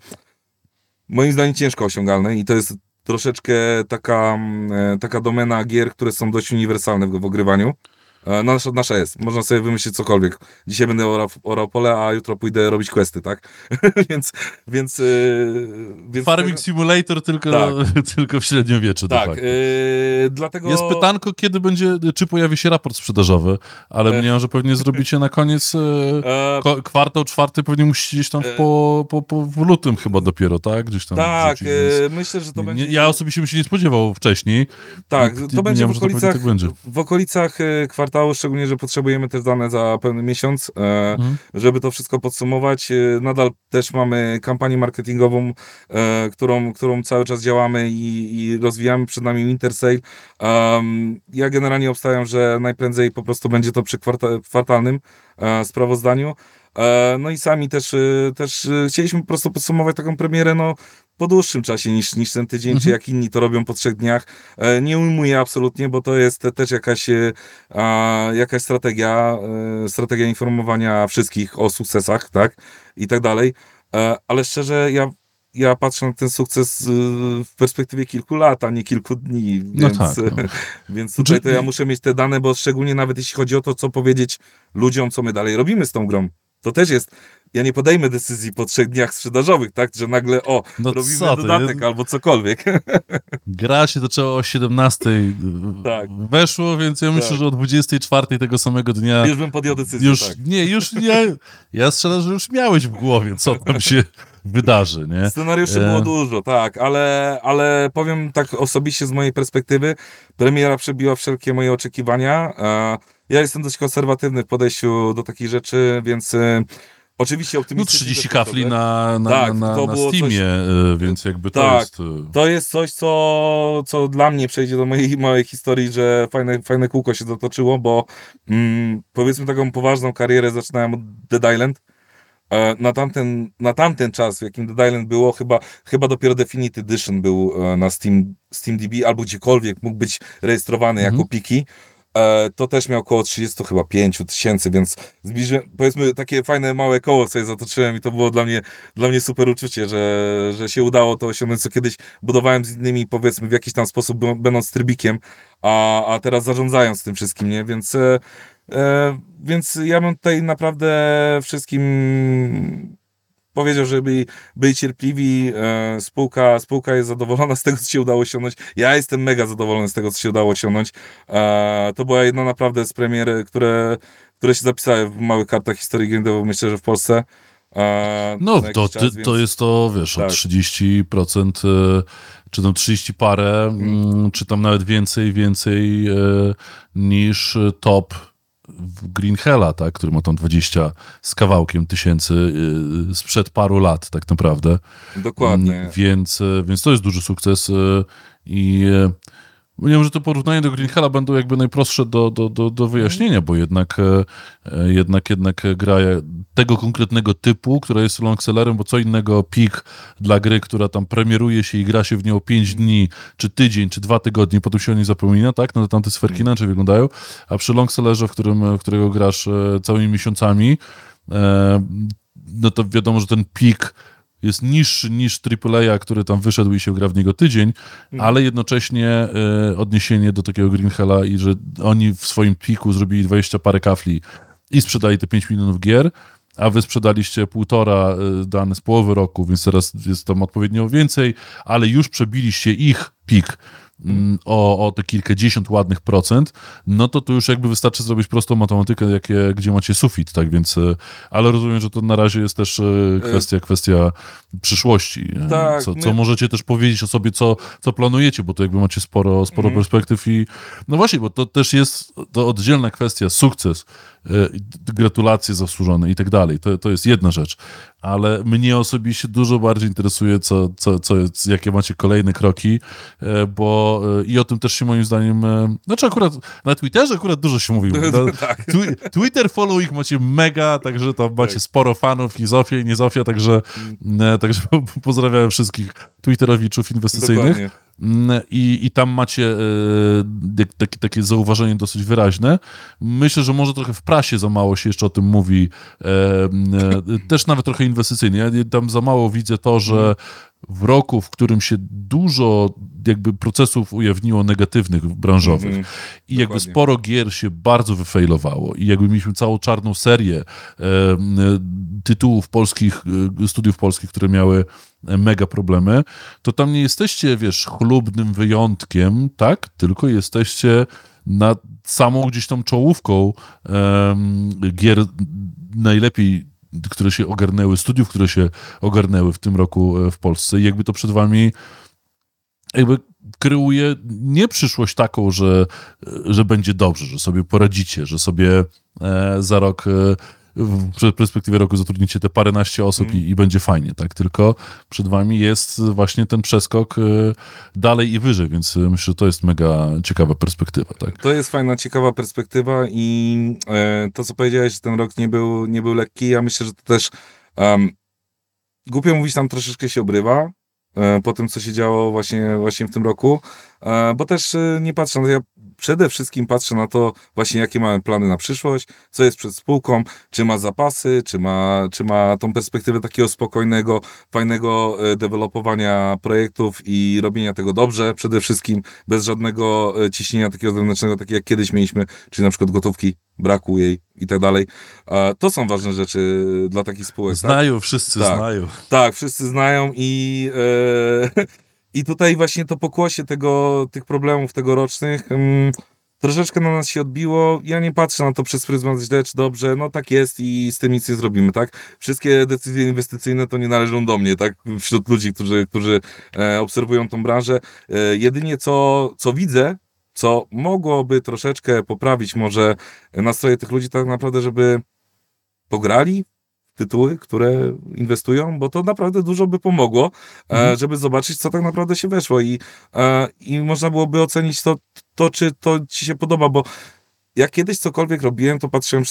moim zdaniem ciężko osiągalne i to jest troszeczkę taka, mm, e, taka domena gier, które są dość uniwersalne w, w ogrywaniu. E, no, nasza, nasza jest. Można sobie wymyślić cokolwiek. Dzisiaj będę orał, orał pole, a jutro pójdę robić questy, tak? więc, więc, yy, więc... Farming Simulator tylko, tak. tylko w średniowieczu. Tak, yy, dlatego... Jest pytanko, kiedy będzie, czy pojawi się raport sprzedażowy, ale e... mniemam, że pewnie zrobicie na koniec e... kwartał czwarty, pewnie musicie gdzieś tam po, po, po, w lutym chyba dopiero, tak? Gdzieś tam tak, wrzucić, myślę, że to będzie... Ja osobiście bym się nie spodziewał wcześniej. Tak, to będzie w okolicach, tak będzie. w okolicach kwartału szczególnie, że potrzebujemy też dane za pełny miesiąc, e, mhm. żeby to wszystko podsumować. E, nadal też mamy kampanię marketingową, e, którą, którą cały czas działamy i, i rozwijamy. Przed nami Winter Sale. Ja generalnie obstawiam, że najprędzej po prostu będzie to przy kwartalnym sprawozdaniu. No i sami też, też chcieliśmy po prostu podsumować taką premierę, no po dłuższym czasie niż, niż ten tydzień, mhm. czy jak inni to robią po trzech dniach. E, nie ujmuję absolutnie, bo to jest też jakaś, e, jakaś strategia, e, strategia informowania wszystkich o sukcesach, tak, i tak dalej. Ale szczerze, ja ja patrzę na ten sukces w perspektywie kilku lat, a nie kilku dni, no więc, no tak, no. więc tutaj to ja muszę mieć te dane, bo szczególnie nawet jeśli chodzi o to, co powiedzieć ludziom, co my dalej robimy z tą grą. To też jest ja nie podejmę decyzji po trzech dniach sprzedażowych, tak, że nagle o, no robimy co, dodatek albo cokolwiek. Gra się zaczęła o 17 tak. weszło, więc ja myślę, tak. że o 24 tego samego dnia... Już bym podjął decyzję, już, tak. Nie, już nie, ja strzelam, że już miałeś w głowie, co tam się wydarzy, nie? Scenariuszy e... było dużo, tak, ale, ale powiem tak osobiście z mojej perspektywy, premiera przebiła wszelkie moje oczekiwania, ja jestem dość konserwatywny w podejściu do takich rzeczy, więc e, Oczywiście optymistycznie. No 30 kafli na, na, tak, na, na, Steamie, coś... E, więc jakby to tak, jest... E, to jest coś, co, co dla mnie przejdzie do mojej małej historii, że fajne, fajne kółko się zatoczyło, bo mm, powiedzmy taką poważną karierę zaczynałem od Dead Island. E, na tamten, na tamten czas, w jakim Dead Island było, chyba, chyba dopiero Definite Edition był na Steam, SteamDB albo gdziekolwiek mógł być rejestrowany mm jako piki. E, to też miał około 30 chyba 5 tysięcy, więc zbliżyłem, powiedzmy takie fajne małe koło sobie zatoczyłem i to było dla mnie, dla mnie super uczucie, że, że się udało to osiągnąć, co kiedyś budowałem z innymi powiedzmy w jakiś tam sposób będąc trybikiem, a, a teraz zarządzając tym wszystkim, nie? Więc, e, e, więc ja bym tutaj naprawdę wszystkim powiedział, żeby byli cierpliwi, e, spółka, spółka jest zadowolona z tego, co się udało osiągnąć. Ja jestem mega zadowolony z tego, co się udało osiągnąć. E, to była jedna naprawdę z premier, które, które się zapisały w małych kartach historii gaming myślę, że w Polsce. E, no, to, czas, więc... to jest to, wiesz, tak. o 30%, czy tam 30 parę, hmm. czy tam nawet więcej, więcej niż top Green Hella, tak, który ma tam 20 z kawałkiem tysięcy yy, sprzed paru lat tak naprawdę. Dokładnie. Mm, więc, y, więc to jest duży sukces y, i Wiem, że to porównanie do Green Hella będą jakby najprostsze do, do, do, do wyjaśnienia, bo jednak, e, e, jednak, jednak gra tego konkretnego typu, która jest longsellerem, bo co innego pik dla gry, która tam premieruje się i gra się w nią 5 dni, czy tydzień, czy dwa tygodnie, potem się o niej zapomina, tak? No to tamte sferki inaczej wyglądają, a przy longsellerze, w, którym, w którego grasz e, całymi miesiącami, no to wiadomo, że ten pik jest niższy niż AAA, który tam wyszedł i się gra w niego tydzień, mhm. ale jednocześnie y, odniesienie do takiego Green Hella i że oni w swoim piku zrobili 20 parę kafli i sprzedali te 5 milionów gier, a wy sprzedaliście półtora y, dane z połowy roku, więc teraz jest tam odpowiednio więcej, ale już przebiliście ich pik o, o te kilkadziesiąt ładnych procent, no to tu już jakby wystarczy zrobić prostą matematykę, jakie, gdzie macie sufit, tak więc, e, ale rozumiem, że to na razie jest też e, kwestia, kwestia przyszłości. Tak, co, co my... możecie też powiedzieć o sobie, co, co planujecie, bo to jakby macie sporo, sporo mm. perspektyw i no właśnie, bo to też jest to oddzielna kwestia, sukces gratulacje zasłużone i tak dalej. To, to jest jedna rzecz. Ale mnie osobiście dużo bardziej interesuje, co, co, co, jakie macie kolejne kroki, bo i o tym też się moim zdaniem, znaczy akurat na Twitterze akurat dużo się mówi. tak. Twitter following macie mega, także tam macie tak. sporo fanów i Zofia i nie Zofia, także, mm. także pozdrawiam wszystkich Twitterowiczów inwestycyjnych. Dokładnie. Mm, I, I tam macie e, takie, takie zauważenie dosyć wyraźne. Myślę, że może trochę w prasie za mało się jeszcze o tym mówi. E, e, też nawet trochę inwestycyjnie. Ja tam za mało widzę to, że w roku, w którym się dużo jakby procesów ujawniło negatywnych, branżowych mm -hmm. i jakby Dokładnie. sporo gier się bardzo wyfejlowało i jakby mieliśmy całą czarną serię e, tytułów polskich, studiów polskich, które miały mega problemy, to tam nie jesteście, wiesz, chlubnym wyjątkiem, tak? Tylko jesteście nad samą gdzieś tam czołówką gier najlepiej które się ogarnęły, studiów, które się ogarnęły w tym roku e, w Polsce i jakby to przed wami jakby kreuje nie przyszłość taką, że, że będzie dobrze, że sobie poradzicie, że sobie e, za rok e, w perspektywie roku zatrudnicie te paręnaście osób mm. i, i, będzie fajnie, tak? Tylko przed wami jest właśnie ten przeskok dalej i wyżej, więc myślę, że to jest mega ciekawa perspektywa, tak? To jest fajna, ciekawa perspektywa i e, to, co powiedziałeś, że ten rok nie był, nie był lekki, ja myślę, że to też um, głupio mówić, tam troszeczkę się obrywa, E, po tym, co się działo właśnie, właśnie w tym roku, e, bo też e, nie patrzę, no ja przede wszystkim patrzę na to właśnie, jakie mamy plany na przyszłość, co jest przed spółką, czy ma zapasy, czy ma, czy ma tą perspektywę takiego spokojnego, fajnego dewelopowania projektów i robienia tego dobrze, przede wszystkim bez żadnego ciśnienia takiego zewnętrznego, takiego jak kiedyś mieliśmy, czyli na przykład gotówki, braku jej i tak dalej. To są ważne rzeczy dla takich spółek. Tak? Znają, tak? wszyscy tak, znają. Tak, wszyscy znają i, e, i tutaj właśnie to pokłosie tego, tych problemów tegorocznych mm, troszeczkę na nas się odbiło. Ja nie patrzę na to przez pryzmat źle czy dobrze, no tak jest i z tym nic nie zrobimy, tak? Wszystkie decyzje inwestycyjne to nie należą do mnie, tak? Wśród ludzi, którzy, którzy e, obserwują tą branżę. E, jedynie co, co widzę, co mogłoby troszeczkę poprawić może nastroje tych ludzi tak naprawdę, żeby pograli tytuły, które inwestują, bo to naprawdę dużo by pomogło, e, mhm. żeby zobaczyć, co tak naprawdę się weszło i, e, i można byłoby ocenić to, to, czy to ci się podoba, bo jak kiedyś cokolwiek robiłem, to patrzyłem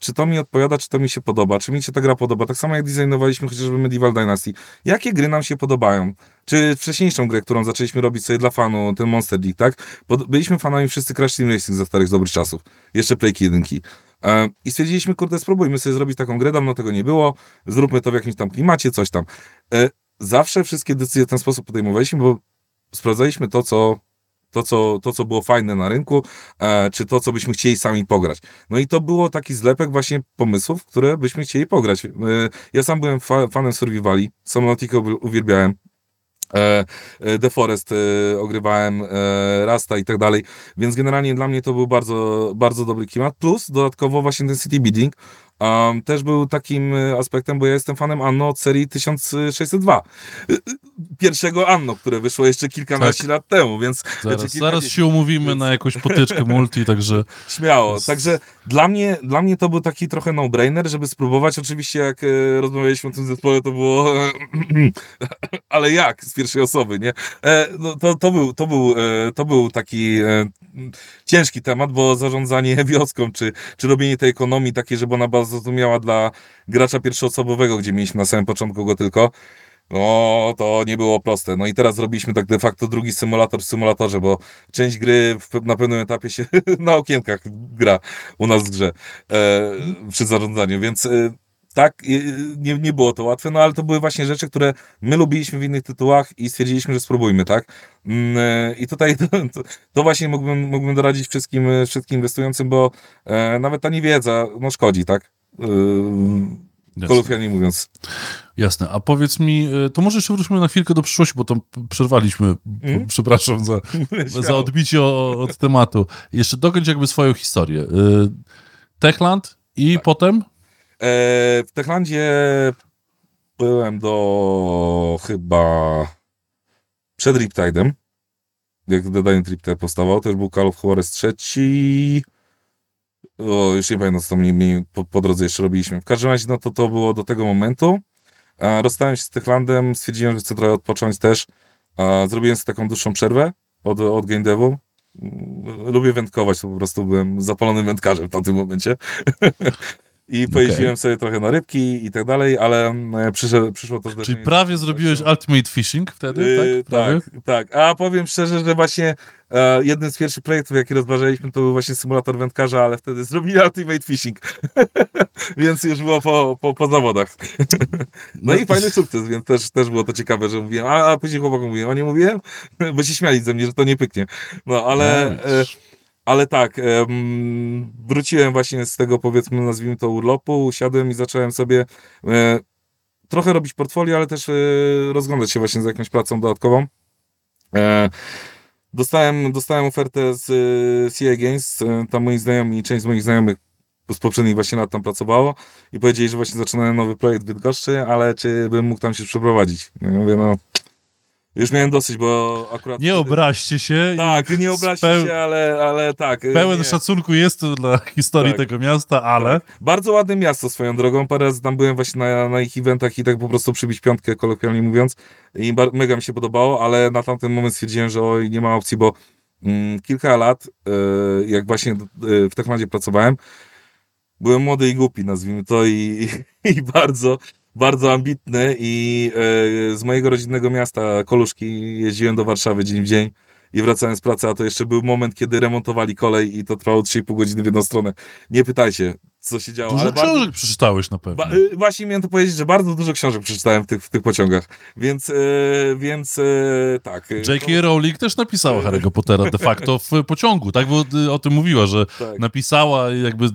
czy to mi odpowiada, czy to mi się podoba, czy mi się ta gra podoba. Tak samo jak designowaliśmy chociażby Medieval Dynasty. Jakie gry nam się podobają? Czy wcześniejszą grę, którą zaczęliśmy robić sobie dla fanu, ten Monster League, tak? Byliśmy fanami wszyscy Crash Team Racing za starych dobrych czasów. Jeszcze Playki jedynki. E, I stwierdziliśmy, kurde, spróbujmy sobie zrobić taką grę, dawno tego nie było, zróbmy to w jakimś tam klimacie, coś tam. E, zawsze wszystkie decyzje w ten sposób podejmowaliśmy, bo sprawdzaliśmy to, co to, co, to, co było fajne na rynku, e, czy to, co byśmy chcieli sami pograć. No i to było taki zlepek właśnie pomysłów, które byśmy chcieli pograć. Ja sam byłem fa fanem Survivali, Subnautica uwielbiałem, The Forest e, ogrywałem, e, Rasta i tak dalej, więc generalnie dla mnie to był bardzo, bardzo dobry klimat, plus dodatkowo właśnie ten city building, um, też był takim e, aspektem, bo ja jestem fanem Anno od serii 1602. E, e, pierwszego Anno, które wyszło jeszcze kilkanaście tak. lat temu, więc... Zaraz, znaczy zaraz się umówimy więc... na jakąś potyczkę multi, także... Śmiało, także dla mnie, dla mnie to był taki trochę no-brainer, żeby spróbować. Oczywiście jak e, rozmawialiśmy o tym zespole, to było ale jak z pierwszej osoby, nie? E, no, to, to, był, to, był, e, to był taki ciężki temat, bo zarządzanie wioską, czy, czy robienie tej ekonomii takiej, żeby ona była zrozumiała dla gracza pierwszoosobowego, gdzie mieliśmy na samym początku go tylko, no, to nie było proste. No i teraz zrobiliśmy tak de facto drugi symulator w symulatorze, bo część gry w, na pewnym etapie się na okienkach gra u nas w grze e, przy zarządzaniu, więc e, tak, nie, nie było to łatwe, no ale to były właśnie rzeczy, które my lubiliśmy w innych tytułach i stwierdziliśmy, że spróbujmy, tak? Mm, e, I tutaj to, to, to, właśnie mógłbym, mógłbym doradzić wszystkim, wszystkim inwestującym, bo e, nawet ta niewiedza, no szkodzi, tak? E, kolokwialnie mówiąc. Jasne, a powiedz mi, e, to może jeszcze wróćmy na chwilkę do przyszłości, bo tam przerwaliśmy, mm? przepraszam za, za odbicie od tematu. Jeszcze dokończ jakby swoją historię. E, Techland i tak. potem? E, w Techlandzie byłem do chyba przed Riptide'em, jak dodanie Riptide powstawał, też był Call of Juarez trzeci. O, już nie pamiętam, co to mniej, po, po drodze jeszcze robiliśmy. W każdym razie, no to to było do tego momentu. A, rozstałem się z Techlandem, stwierdziłem, że chcę trochę odpocząć też. A, zrobiłem sobie taką dłuższą przerwę od, od game devu. Mm, Lubię wędkować, po prostu byłem zapalonym wędkarzem w tamtym momencie. I pojeździłem sobie trochę na rybki i tak dalej, ale e, przyszło, przyszło to Czyli zdarzenie. prawie zrobiłeś Ultimate Fishing wtedy, Yy, tak? Prawie? tak, tak. A powiem szczerze, że właśnie e, jednym z pierwszych projektów, jaki rozważaliśmy, to był właśnie symulator wędkarza, ale wtedy zrobili Ultimate Fishing. więc już było po, po, po zawodach. no i fajny sukces, więc też, też było to ciekawe, że mówiłem, a, a później chłopakom mówiłem, a nie mówiłem? Bo się śmiali ze mnie, że to nie pyknie. No ale... E, ale tak, em, wróciłem właśnie z tego, powiedzmy, nazwijmy to urlopu, usiadłem i zacząłem sobie e, trochę robić portfolio, ale też e, rozglądać się właśnie za jakąś pracą dodatkową. E, dostałem, dostałem ofertę z e, CA Games, tam moi znajomi, część z moich znajomych z poprzednich właśnie lat tam pracowało i powiedzieli, że właśnie zaczynają nowy projekt w Bydgoszczy, ale czy bym mógł tam się przeprowadzić. Ja mówię, no już miałem dosyć, bo akurat... Nie obraźcie się. Tak, nie obraźcie peł- się, ale, ale tak. Pełen nie. szacunku jest to dla historii Tak. tego miasta, ale Tak. Bardzo ładne miasto swoją drogą. Parę razy tam byłem właśnie na, na ich eventach i tak po prostu przybić piątkę, kolokwialnie mówiąc. I mega mi się podobało, ale na tamten moment stwierdziłem, że oj, nie ma opcji, bo mm, kilka lat, e, jak właśnie e, w Techlandzie pracowałem, byłem młody i głupi, nazwijmy to, i, i bardzo, bardzo ambitny i e, z mojego rodzinnego miasta, Koluszki, jeździłem do Warszawy dzień w dzień i wracałem z pracy, a to jeszcze był moment, kiedy remontowali kolej i to trwało 3,5 godziny w jedną stronę. Nie pytajcie, co się działo. dużo ale bardzo- książek przeczytałeś na pewno. Ba, y, właśnie miałem to powiedzieć, że bardzo dużo książek przeczytałem w tych, w tych pociągach, więc, e, więc e, tak. J.K. Rowling też napisała Harry'ego Pottera de facto w pociągu, tak? Bo y, o tym mówiła, że tak. napisała i jakby y,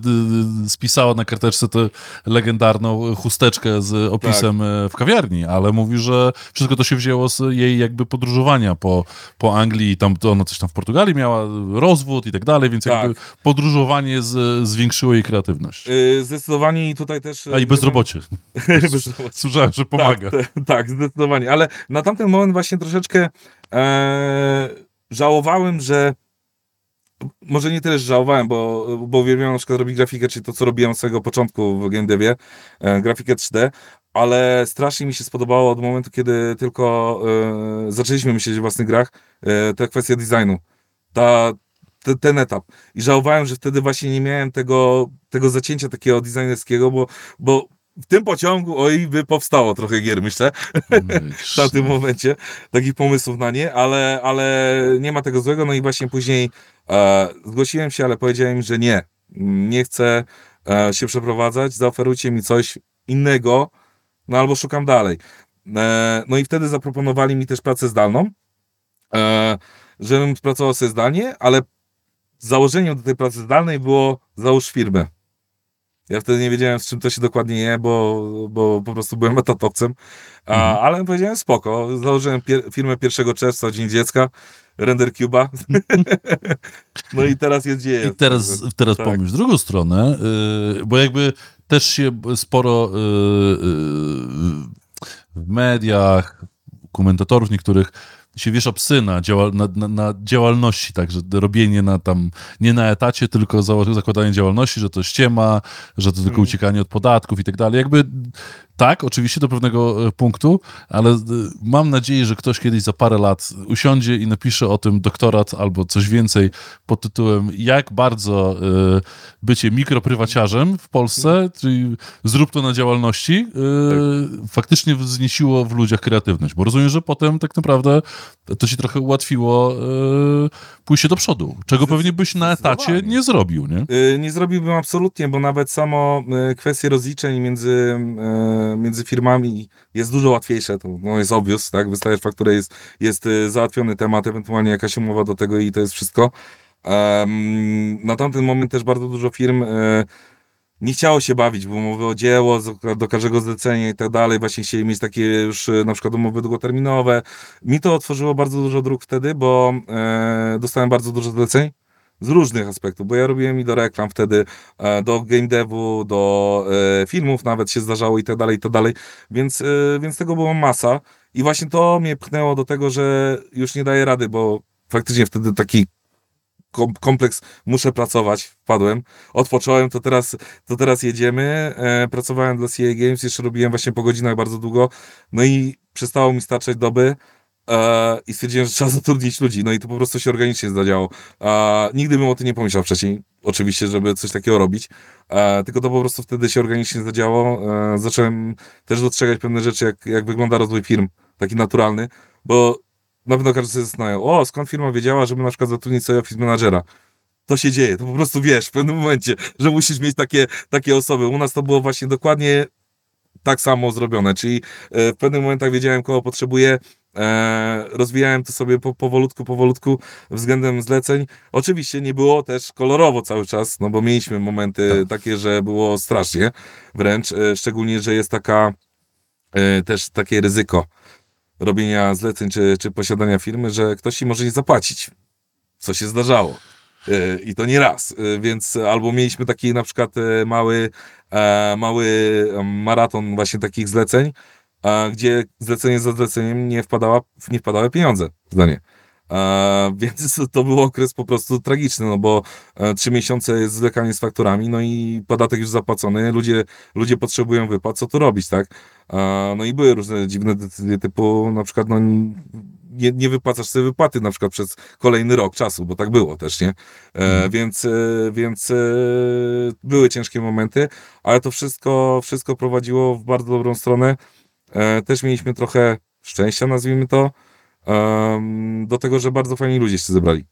y, spisała na karteczce tę legendarną chusteczkę z opisem Tak. w kawiarni, ale mówi, że wszystko to się wzięło z jej jakby podróżowania po, po Anglii i tam to ona coś tam w Portugalii miała, rozwód i tak dalej, więc jakby Tak. podróżowanie z, zwiększyło jej kreatywność. Y, Zdecydowanie i tutaj też... A i bezrobocie. bezrobocie. Słyszałem, że pomaga. Tak, tak, tak, zdecydowanie. Ale na tamten moment właśnie troszeczkę e, żałowałem, że może nie tyle, że żałowałem, bo, bo uwielbiam na przykład robić grafikę, czyli to, co robiłem od samego początku w game devie, e, grafikę 3D, ale strasznie mi się spodobało od momentu, kiedy tylko e, zaczęliśmy myśleć o własnych grach, e, ta kwestia designu. Ta, te, ten etap. I żałowałem, że wtedy właśnie nie miałem tego, tego zacięcia takiego designerskiego, bo, bo w tym pociągu, oj, by powstało trochę gier, myślę, w tamtym momencie, takich pomysłów na nie, ale, ale nie ma tego złego, no i właśnie później e, zgłosiłem się, ale powiedziałem że nie, nie chcę e, się przeprowadzać, zaoferujcie mi coś innego, no albo szukam dalej. E, no i wtedy zaproponowali mi też pracę zdalną, e, żebym pracował sobie zdalnie, ale założeniem do tej pracy zdalnej było załóż firmę. Ja wtedy nie wiedziałem, z czym to się dokładnie je, bo, bo po prostu byłem etatowcem, a, Mhm. ale powiedziałem spoko. Założyłem pier firmę 1 czerwca, Dzień Dziecka, Render Cuba. no i teraz jest dzieje. I teraz, teraz Tak. pomyśl w drugą stronę, yy, bo jakby też się sporo yy, yy, w mediach, komentatorów niektórych się wiesza psy na, działa, na, na, na działalności, także robienie na tam, nie na etacie, tylko zakładanie działalności, że to ściema, że to tylko Mhm. uciekanie od podatków i tak dalej. Jakby tak, oczywiście do pewnego e, punktu, ale e, mam nadzieję, że ktoś kiedyś za parę lat usiądzie i napisze o tym doktorat albo coś więcej pod tytułem jak bardzo e, bycie mikroprywaciarzem w Polsce, czyli zrób to na działalności, e, faktycznie wzniesiło w ludziach kreatywność. Bo rozumiem, że potem tak naprawdę to ci trochę ułatwiło e, pójście do przodu, czego pewnie byś na etacie nie zrobił, nie? Y, Nie zrobiłbym absolutnie, bo nawet samo y, kwestie rozliczeń między, y, między firmami jest dużo łatwiejsze. To no, jest obvious, tak? Wystajesz fakturę, jest, jest y, załatwiony temat, ewentualnie jakaś umowa do tego i to jest wszystko. Em, Na tamten moment też bardzo dużo firm nie chciało się bawić w umowy o dzieło, do każdego zlecenia i tak dalej. Właśnie chcieli mieć takie już y, na przykład umowy długoterminowe. Mi to otworzyło bardzo dużo dróg wtedy, bo e, dostałem bardzo dużo zleceń z różnych aspektów, bo ja robiłem i do reklam wtedy, e, do game devu, do e, filmów nawet się zdarzało i tak dalej, i tak dalej, więc, e, więc tego było masa i właśnie to mnie pchnęło do tego, że już nie daję rady, bo faktycznie wtedy taki kompleks, muszę pracować, wpadłem, odpocząłem, to teraz, to teraz jedziemy. E, pracowałem dla CA Games, jeszcze robiłem właśnie po godzinach bardzo długo, no i przestało mi starczać doby. E, I stwierdziłem, że trzeba zatrudnić ludzi. No i to po prostu się organicznie zadziało. Nigdy bym o tym nie pomyślał wcześniej, oczywiście, żeby coś takiego robić. E, tylko to po prostu wtedy się organicznie zadziałało. E, zacząłem też dostrzegać pewne rzeczy, jak, jak wygląda rozwój firm, taki naturalny, bo na pewno każdy sobie zastanawiał, o, skąd firma wiedziała, żeby na przykład zatrudnić sobie office managera. To się dzieje, to po prostu wiesz w pewnym momencie, że musisz mieć takie, takie osoby. U nas to było właśnie dokładnie tak samo zrobione, czyli e, w pewnych momentach wiedziałem, kogo potrzebuję, e, rozwijałem to sobie po, powolutku, powolutku względem zleceń. Oczywiście nie było też kolorowo cały czas, no bo mieliśmy momenty tak. takie, że było strasznie wręcz, e, szczególnie, że jest taka też takie ryzyko robienia zleceń czy, czy posiadania firmy, że ktoś ci może nie zapłacić, co się zdarzało. I to nie raz, więc albo mieliśmy taki na przykład mały E, mały maraton właśnie takich zleceń, e, gdzie zlecenie za zleceniem nie, wpadała, nie wpadały pieniądze zdanie. E, więc to był okres po prostu tragiczny, no bo trzy miesiące jest zwlekanie z fakturami, no i podatek już zapłacony, ludzie, ludzie potrzebują wypłat, co tu robić, tak? no i były różne dziwne decyzje typu na przykład no nie, nie wypłacasz sobie wypłaty na przykład przez kolejny rok czasu, bo tak było też, nie? E, mhm. Więc, e, więc e, były ciężkie momenty, ale to wszystko, wszystko prowadziło w bardzo dobrą stronę. E, też mieliśmy trochę szczęścia, nazwijmy to, do tego, że bardzo fajni ludzie się zebrali.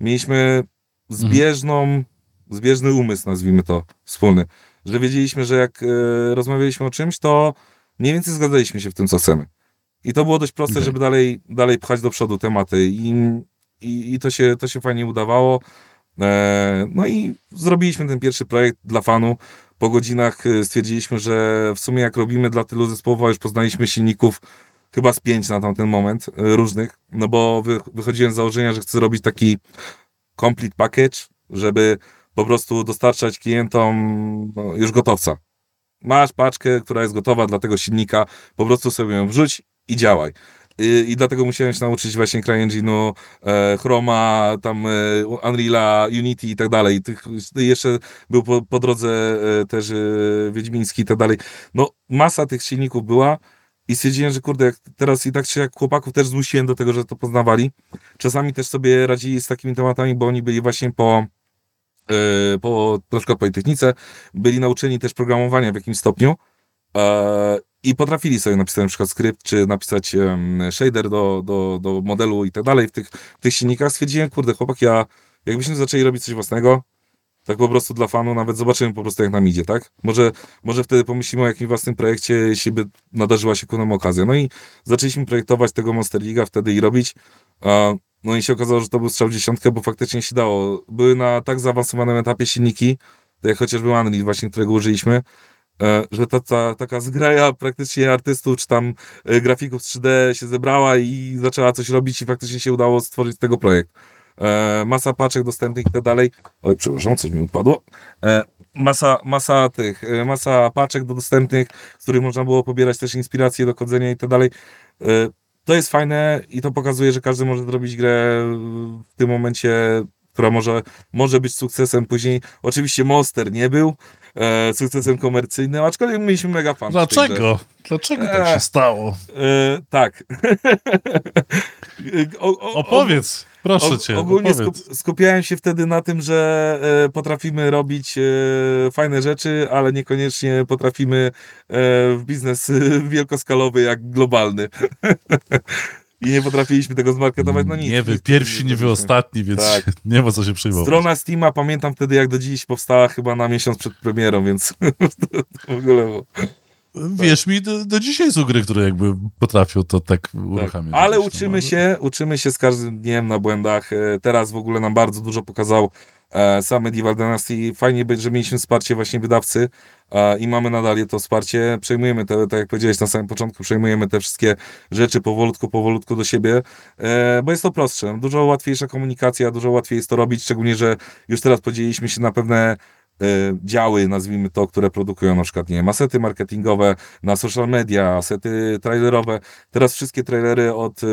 Mieliśmy zbieżną, mhm. zbieżny umysł, nazwijmy to, wspólny, że wiedzieliśmy, że jak e, rozmawialiśmy o czymś, to mniej więcej zgadzaliśmy się w tym, co chcemy. I to było dość proste, okay. żeby dalej, dalej pchać do przodu tematy i, i, i to, się, to się fajnie udawało. E, no i zrobiliśmy ten pierwszy projekt dla fanu. Po godzinach e, stwierdziliśmy, że w sumie jak robimy dla tylu zespołów, a już poznaliśmy silników chyba z pięć na tamten moment e, różnych, no bo wy, wychodziłem z założenia, że chcę robić taki complete package, żeby po prostu dostarczać klientom no, już gotowca. Masz paczkę, która jest gotowa dla tego silnika, po prostu sobie ją wrzuć i działaj. I, I, dlatego musiałem się nauczyć właśnie CryEngine'u, e, Chroma, tam e, Unreal'a, Unity i tak dalej. Tych, jeszcze był po, po drodze e, też e, Wiedźmiński i tak dalej. No, masa tych silników była i stwierdziłem, że kurde, jak teraz i tak się jak chłopaków też zmusiłem do tego, że to poznawali. Czasami też sobie radzili z takimi tematami, bo oni byli właśnie po e, po na przykład Politechnice, byli nauczeni też programowania w jakimś stopniu e, i potrafili sobie napisać na przykład skrypt, czy napisać um, shader do, do, do modelu i tak dalej w tych, w tych silnikach, stwierdziłem, kurde, chłopak, ja jakbyśmy zaczęli robić coś własnego, tak po prostu dla fanu, nawet zobaczymy po prostu jak nam idzie, tak? Może, może wtedy pomyślimy o jakimś własnym projekcie, jeśli by nadarzyła się ku nam okazja. No i zaczęliśmy projektować tego Monster League'a wtedy i robić. No i się okazało, że to był strzał w dziesiątkę, bo faktycznie się dało. Były na tak zaawansowanym etapie silniki, tak jak chociażby Unreal właśnie, którego użyliśmy, E, że ta, ta taka zgraja praktycznie artystów, czy tam e, grafików 3D się zebrała i zaczęła coś robić i faktycznie się udało stworzyć tego projekt. E, masa paczek dostępnych i tak dalej. Oj, przepraszam, coś mi upadło. Masa, masa tych, masa paczek do dostępnych, z których można było pobierać też inspiracje do kodzenia i tak dalej. To jest fajne i to pokazuje, że każdy może zrobić grę w tym momencie, która może, może być sukcesem później. Oczywiście Monster nie był, e, sukcesem komercyjnym, aczkolwiek mieliśmy mega fan. Dlaczego? Dlaczego tak się e, stało? E, tak. o, o, Opowiedz. Proszę cię. Ogólnie skup, skupiałem się wtedy na tym, że e, potrafimy robić e, fajne rzeczy, ale niekoniecznie potrafimy e, w biznes wielkoskalowy jak globalny. i nie potrafiliśmy tego zmarketować, no nic. Nie wy pierwsi, nie wy ostatni, więc tak. nie ma co się przejmować. Strona Steama, pamiętam wtedy, jak do dziś powstała chyba na miesiąc przed premierą, więc w ogóle... Bo... Wiesz mi, do, do, dzisiaj są gry, które jakby potrafią to tak, tak. uruchamiać. Tak. Ale uczymy się, uczymy się z każdym dniem na błędach. E, teraz w ogóle nam bardzo dużo pokazał e, sam Medieval Dynasty. Fajnie być, że mieliśmy wsparcie właśnie wydawcy e, i mamy nadal to wsparcie. Przejmujemy te, tak jak powiedziałeś na samym początku, przejmujemy te wszystkie rzeczy powolutku, powolutku do siebie, e, bo jest to prostsze. Dużo łatwiejsza komunikacja, dużo łatwiej jest to robić, szczególnie, że już teraz podzieliliśmy się na pewne działy, nazwijmy to, które produkują na przykład, nie wiem, asety marketingowe, na social media, asety trailerowe. Teraz wszystkie trailery od y,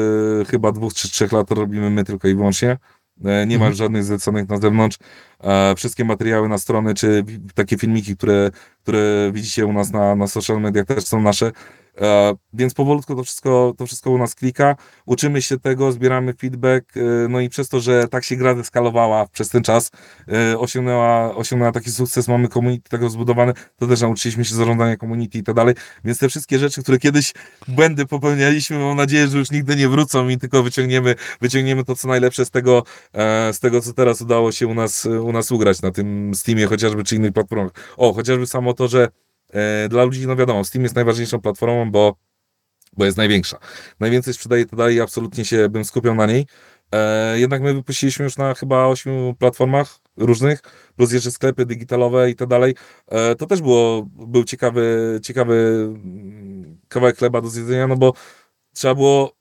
chyba dwóch czy trzech lat robimy my tylko i wyłącznie E, nie ma mhm. żadnych zleconych na zewnątrz. E, wszystkie materiały na strony, czy takie filmiki, które, które widzicie u nas na, na social mediach też są nasze. E, więc powolutku to wszystko, to wszystko u nas klika, uczymy się tego, zbieramy feedback, e, no i przez to, że tak się gra deskalowała przez ten czas, e, osiągnęła, osiągnęła taki sukces, mamy community tego zbudowane, to też nauczyliśmy się zarządzania community i tak dalej, więc te wszystkie rzeczy, które kiedyś błędy popełnialiśmy, mam nadzieję, że już nigdy nie wrócą i tylko wyciągniemy, wyciągniemy to, co najlepsze z tego, z tego, co teraz udało się u nas, u nas ugrać na tym Steamie chociażby, czy innych platformach. O, chociażby samo to, że dla ludzi, no wiadomo, Steam jest najważniejszą platformą, bo, bo jest największa. Najwięcej sprzedaje to dalej absolutnie się bym skupiał na niej. E, jednak my wypuściliśmy już na chyba ośmiu platformach różnych, plus jeszcze sklepy digitalowe i tak dalej. E, to też było, był ciekawy, ciekawy mm, kawałek chleba do zjedzenia, no bo trzeba było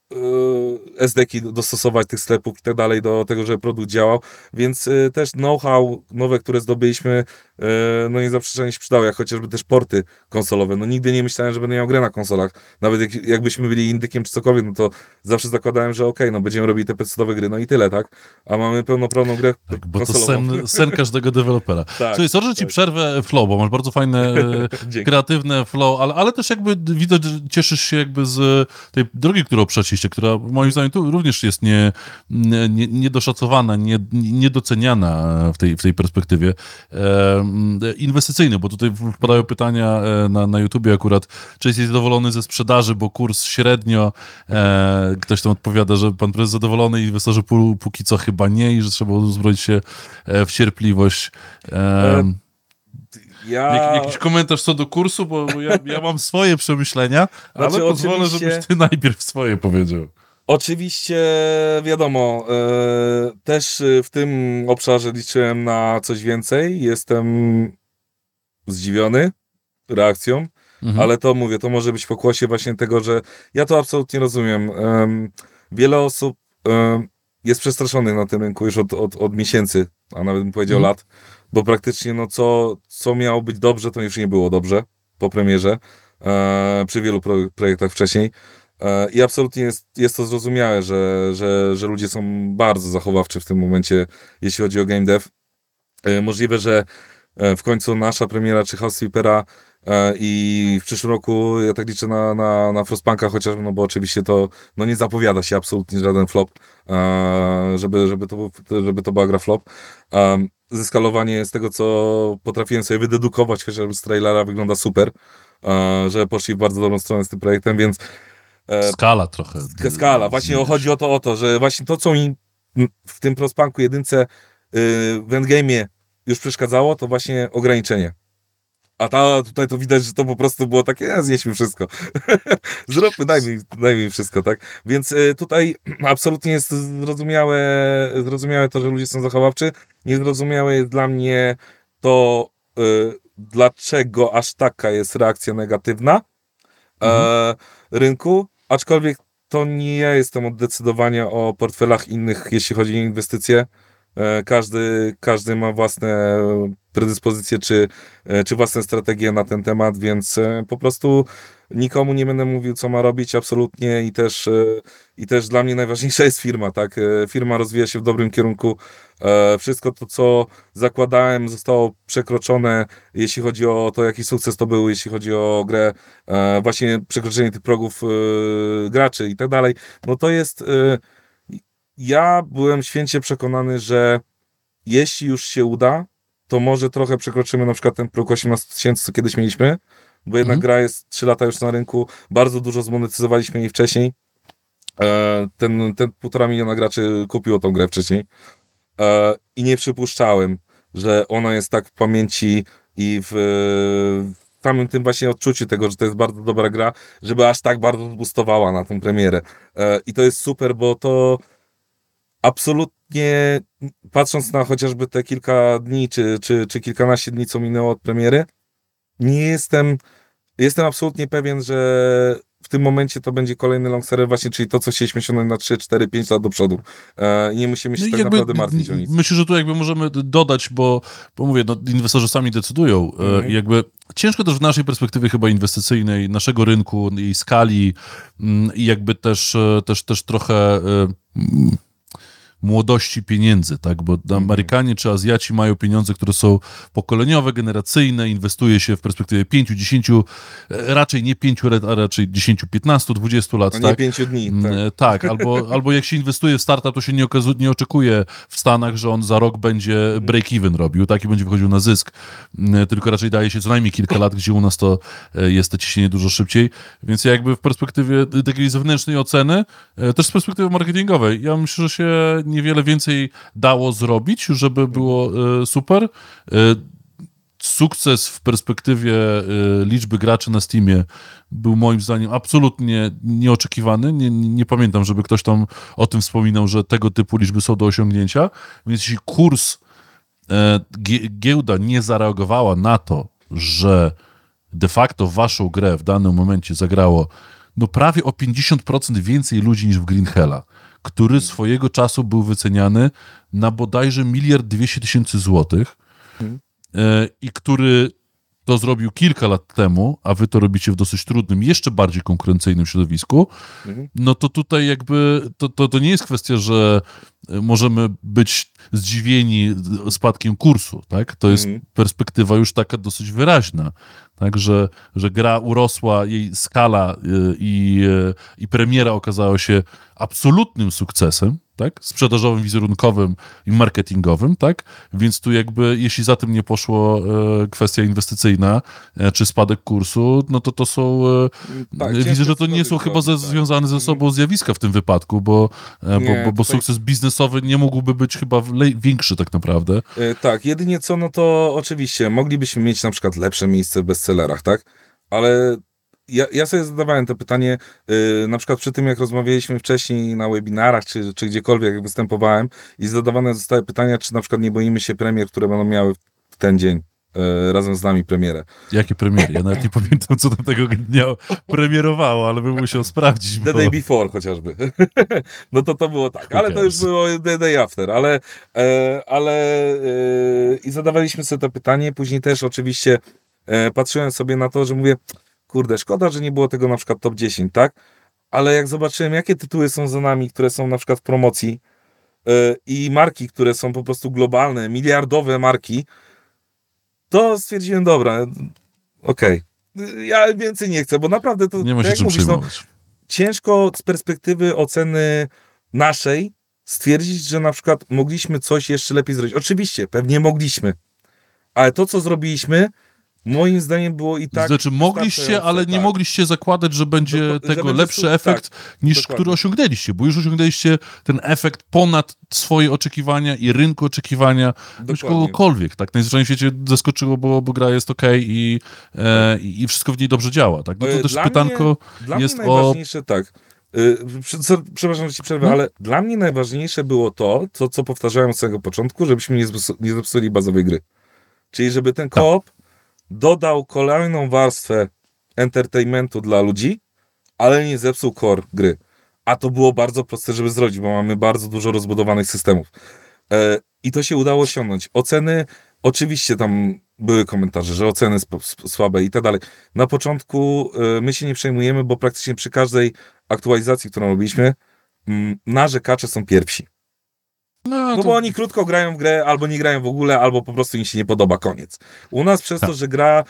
SDK dostosować tych sklepów i tak dalej do tego, żeby produkt działał, więc y, też know-how nowe, które zdobyliśmy, y, no niezaprzeczalnie się przydało, jak chociażby też porty konsolowe. No nigdy nie myślałem, że będę miał grę na konsolach. Nawet jak, jakbyśmy byli indykiem czy cokolwiek, no to zawsze zakładałem, że okej, okay, no będziemy robili te pc gry, no i tyle, tak? A mamy pełnoprawną grę tak, bo to sen, sen każdego dewelopera. tak, Czyli sorry, że ci tak. przerwę flow, bo masz bardzo fajne, kreatywne flow, ale, ale też jakby widać, że cieszysz się jakby z tej drogi, którą przeszliście która moim zdaniem tu również jest nie, nie, niedoszacowana, nie, niedoceniana w tej, w tej perspektywie e, inwestycyjnej, bo tutaj wpadają pytania e, na, na YouTubie akurat, czy jesteś zadowolony ze sprzedaży, bo kurs średnio, e, ktoś tam odpowiada, że pan prezes zadowolony, inwestorzy póki co chyba nie i że trzeba uzbroić się e, w cierpliwość. E, ja... Jak, jakiś komentarz co do kursu, bo, bo ja, ja, mam swoje przemyślenia, ale znaczy, pozwolę, oczywiście... żebyś ty najpierw swoje powiedział. Oczywiście, wiadomo, e, też w tym obszarze liczyłem na coś więcej. Jestem zdziwiony reakcją, mhm. ale to mówię, to może być pokłosie właśnie tego, że ja to absolutnie rozumiem. E, wiele osób e, jest przestraszonych na tym rynku już od, od, od miesięcy, a nawet bym powiedział mhm. lat bo praktycznie no co, co miało być dobrze, to już nie było dobrze po premierze e, przy wielu pro, projektach wcześniej. E, I absolutnie jest, jest to zrozumiałe, że, że, że ludzie są bardzo zachowawczy w tym momencie, jeśli chodzi o game dev. E, możliwe, że e, w końcu nasza premiera czy House Sweepera e, i w przyszłym roku ja tak liczę na, na, na Frostpunka chociażby, no bo oczywiście to no nie zapowiada się absolutnie żaden flop, e, żeby, żeby, to, żeby to była gra flop zeskalowanie z tego, co potrafiłem sobie wydedukować, chociażby z trailera wygląda super, że poszli w bardzo dobrą stronę z tym projektem, więc... E, skala trochę. Skala. Właśnie chodzi o to, o to, że właśnie to, co mi w tym Prospanku jedynce y, w endgame'ie już przeszkadzało, to właśnie ograniczenie. A ta, tutaj to widać, że to po prostu było takie, ja znieśmy wszystko. Zróbmy, daj mi, daj mi wszystko, tak? Więc y, tutaj absolutnie jest zrozumiałe, zrozumiałe to, że ludzie są zachowawczy. Niezrozumiałe jest dla mnie to, y, dlaczego aż taka jest reakcja negatywna e, mhm. rynku, aczkolwiek to nie ja jestem od decydowania o portfelach innych, jeśli chodzi o inwestycje. E, każdy, każdy ma własne predyspozycje czy, e, czy własne strategie na ten temat, więc e, po prostu nikomu nie będę mówił, co ma robić, absolutnie i też, i też dla mnie najważniejsza jest firma, tak? Firma rozwija się w dobrym kierunku. Wszystko to, co zakładałem, zostało przekroczone, jeśli chodzi o to, jaki sukces to był, jeśli chodzi o grę, właśnie przekroczenie tych progów graczy i tak dalej. No to jest ja byłem święcie przekonany, że jeśli już się uda, to może trochę przekroczymy na przykład ten próg 18 tysięcy, co kiedyś mieliśmy, bo jednak mhm. gra jest 3 lata już na rynku, bardzo dużo zmonetyzowaliśmy jej wcześniej. E, ten, ten półtora miliona graczy kupiło tą grę wcześniej e, i nie przypuszczałem, że ona jest tak w pamięci i w, w samym tym właśnie odczuciu tego, że to jest bardzo dobra gra, żeby aż tak bardzo zbustowała na tę premierę. E, I to jest super, bo to absolutnie, patrząc na chociażby te kilka dni, czy, czy, czy kilkanaście dni, co minęło od premiery, nie jestem, jestem absolutnie pewien, że w tym momencie to będzie kolejny long seller właśnie, czyli to, co chcieliśmy osiągnąć na 3, 4, 5 lat do przodu. E, nie musimy się no tak jakby, naprawdę martwić o nic. Myślę, że tu jakby możemy dodać, bo, bo mówię, no, inwestorzy sami decydują. E, mhm. jakby ciężko też w naszej perspektywie chyba inwestycyjnej, naszego rynku i skali mm, i jakby też, e, też, też trochę... E, młodości pieniędzy, tak? Bo Mhm. Amerykanie czy Azjaci mają pieniądze, które są pokoleniowe, generacyjne, inwestuje się w perspektywie 5, 10, e, raczej nie 5, a raczej 10, 15, 20 lat, nie tak? pięciu dni. Mm, Tak. e, Tak, albo, albo jak się inwestuje w startup, to się nie, okazu- nie oczekuje w Stanach, że on za rok będzie break-even robił, tak, i będzie wychodził na zysk, Mm, tylko raczej daje się co najmniej kilka lat, gdzie u nas to e, jest to ciśnienie dużo szybciej, więc jakby w perspektywie takiej zewnętrznej oceny, e, też z perspektywy marketingowej, ja myślę, że się niewiele więcej dało zrobić, żeby było e, super. E, Sukces w perspektywie e, liczby graczy na Steamie był moim zdaniem absolutnie nieoczekiwany. Nie, nie, pamiętam, żeby ktoś tam o tym wspominał, że tego typu liczby są do osiągnięcia. Więc jeśli kurs gie- giełda nie zareagowała na to, że de facto waszą grę w danym momencie zagrało no prawie o 50% więcej ludzi niż w Green Hella, który swojego czasu był wyceniany na bodajże miliard dwieście tysięcy złotych e, i który to zrobił kilka lat temu, a wy to robicie w dosyć trudnym, jeszcze bardziej konkurencyjnym środowisku, Mhm. no to tutaj jakby to, to, to nie jest kwestia, że e, możemy być zdziwieni spadkiem kursu, tak? To jest Mhm. perspektywa już taka dosyć wyraźna, tak? Że, że gra urosła, jej skala y, i, y, i premiera okazała się absolutnym sukcesem, tak? Sprzedażowym, wizerunkowym i marketingowym, tak? Więc tu jakby, jeśli za tym nie poszło e, kwestia inwestycyjna, e, czy spadek kursu, no to to są, e, Tak, widzę, że to nie są chyba ze, tak. związane ze sobą zjawiska w tym wypadku, bo, e, Nie, bo, bo, bo sukces biznesowy nie mógłby być chyba większy tak naprawdę. E, Tak, jedynie co, no to oczywiście moglibyśmy mieć na przykład lepsze miejsce w bestsellerach, tak? Ale ja, ja sobie zadawałem to pytanie, e, na przykład przy tym, jak rozmawialiśmy wcześniej na webinarach, czy, czy gdziekolwiek jak występowałem i zadawane zostały pytania, czy na przykład nie boimy się premier, które będą miały w ten dzień e, razem z nami premierę. Jakie premiery? Ja nawet nie pamiętam, co tam tego dnia premierowało, ale bym musiał sprawdzić. The Bo... day before chociażby. no to to było tak, ale to już było the day after, ale, e, ale e, i zadawaliśmy sobie to pytanie, później też oczywiście patrzyłem sobie na to, że mówię, kurde, szkoda, że nie było tego na przykład top 10, tak? Ale jak zobaczyłem, jakie tytuły są za nami, które są na przykład w promocji e, i marki, które są po prostu globalne, miliardowe marki, to stwierdziłem, dobra, okej. Ja więcej nie chcę, bo naprawdę to Nie ma się czym mówisz, no, ciężko z perspektywy oceny naszej stwierdzić, że na przykład mogliśmy coś jeszcze lepiej zrobić. Oczywiście, pewnie mogliśmy, ale to, co zrobiliśmy, moim zdaniem było i tak. znaczy, mogliście, ale nie tak. mogliście zakładać, że będzie że tego będzie lepszy su- efekt niż dokładnie. który osiągnęliście, bo już osiągnęliście ten efekt ponad swoje oczekiwania i rynku oczekiwania Dokładnie. kogokolwiek, tak? Najzwyczajniej w świecie zaskoczyło, bo, bo gra jest okej i, e, i i wszystko w niej dobrze działa, tak? No to E, też dla pytanko Dla jest mnie o... najważniejsze, tak. y, przy- co- Przepraszam, że ci przerwę, No. ale dla mnie najważniejsze było to, to, co powtarzałem od samego początku, żebyśmy nie, zepsu- nie zepsuli bazowej gry. Czyli żeby ten Tak. koop dodał kolejną warstwę entertainmentu dla ludzi, ale nie zepsuł core gry. A to było bardzo proste, żeby zrobić, bo mamy bardzo dużo rozbudowanych systemów. E, I to się udało osiągnąć. Oceny, oczywiście tam były komentarze, że oceny słabe i tak dalej. Na początku e, my się nie przejmujemy, bo praktycznie przy każdej aktualizacji, którą robiliśmy, mm, narzekacze są pierwsi. No, No to- bo oni krótko grają w grę, albo nie grają w ogóle, albo po prostu im się nie podoba, koniec. U nas przez to, Tak. że gra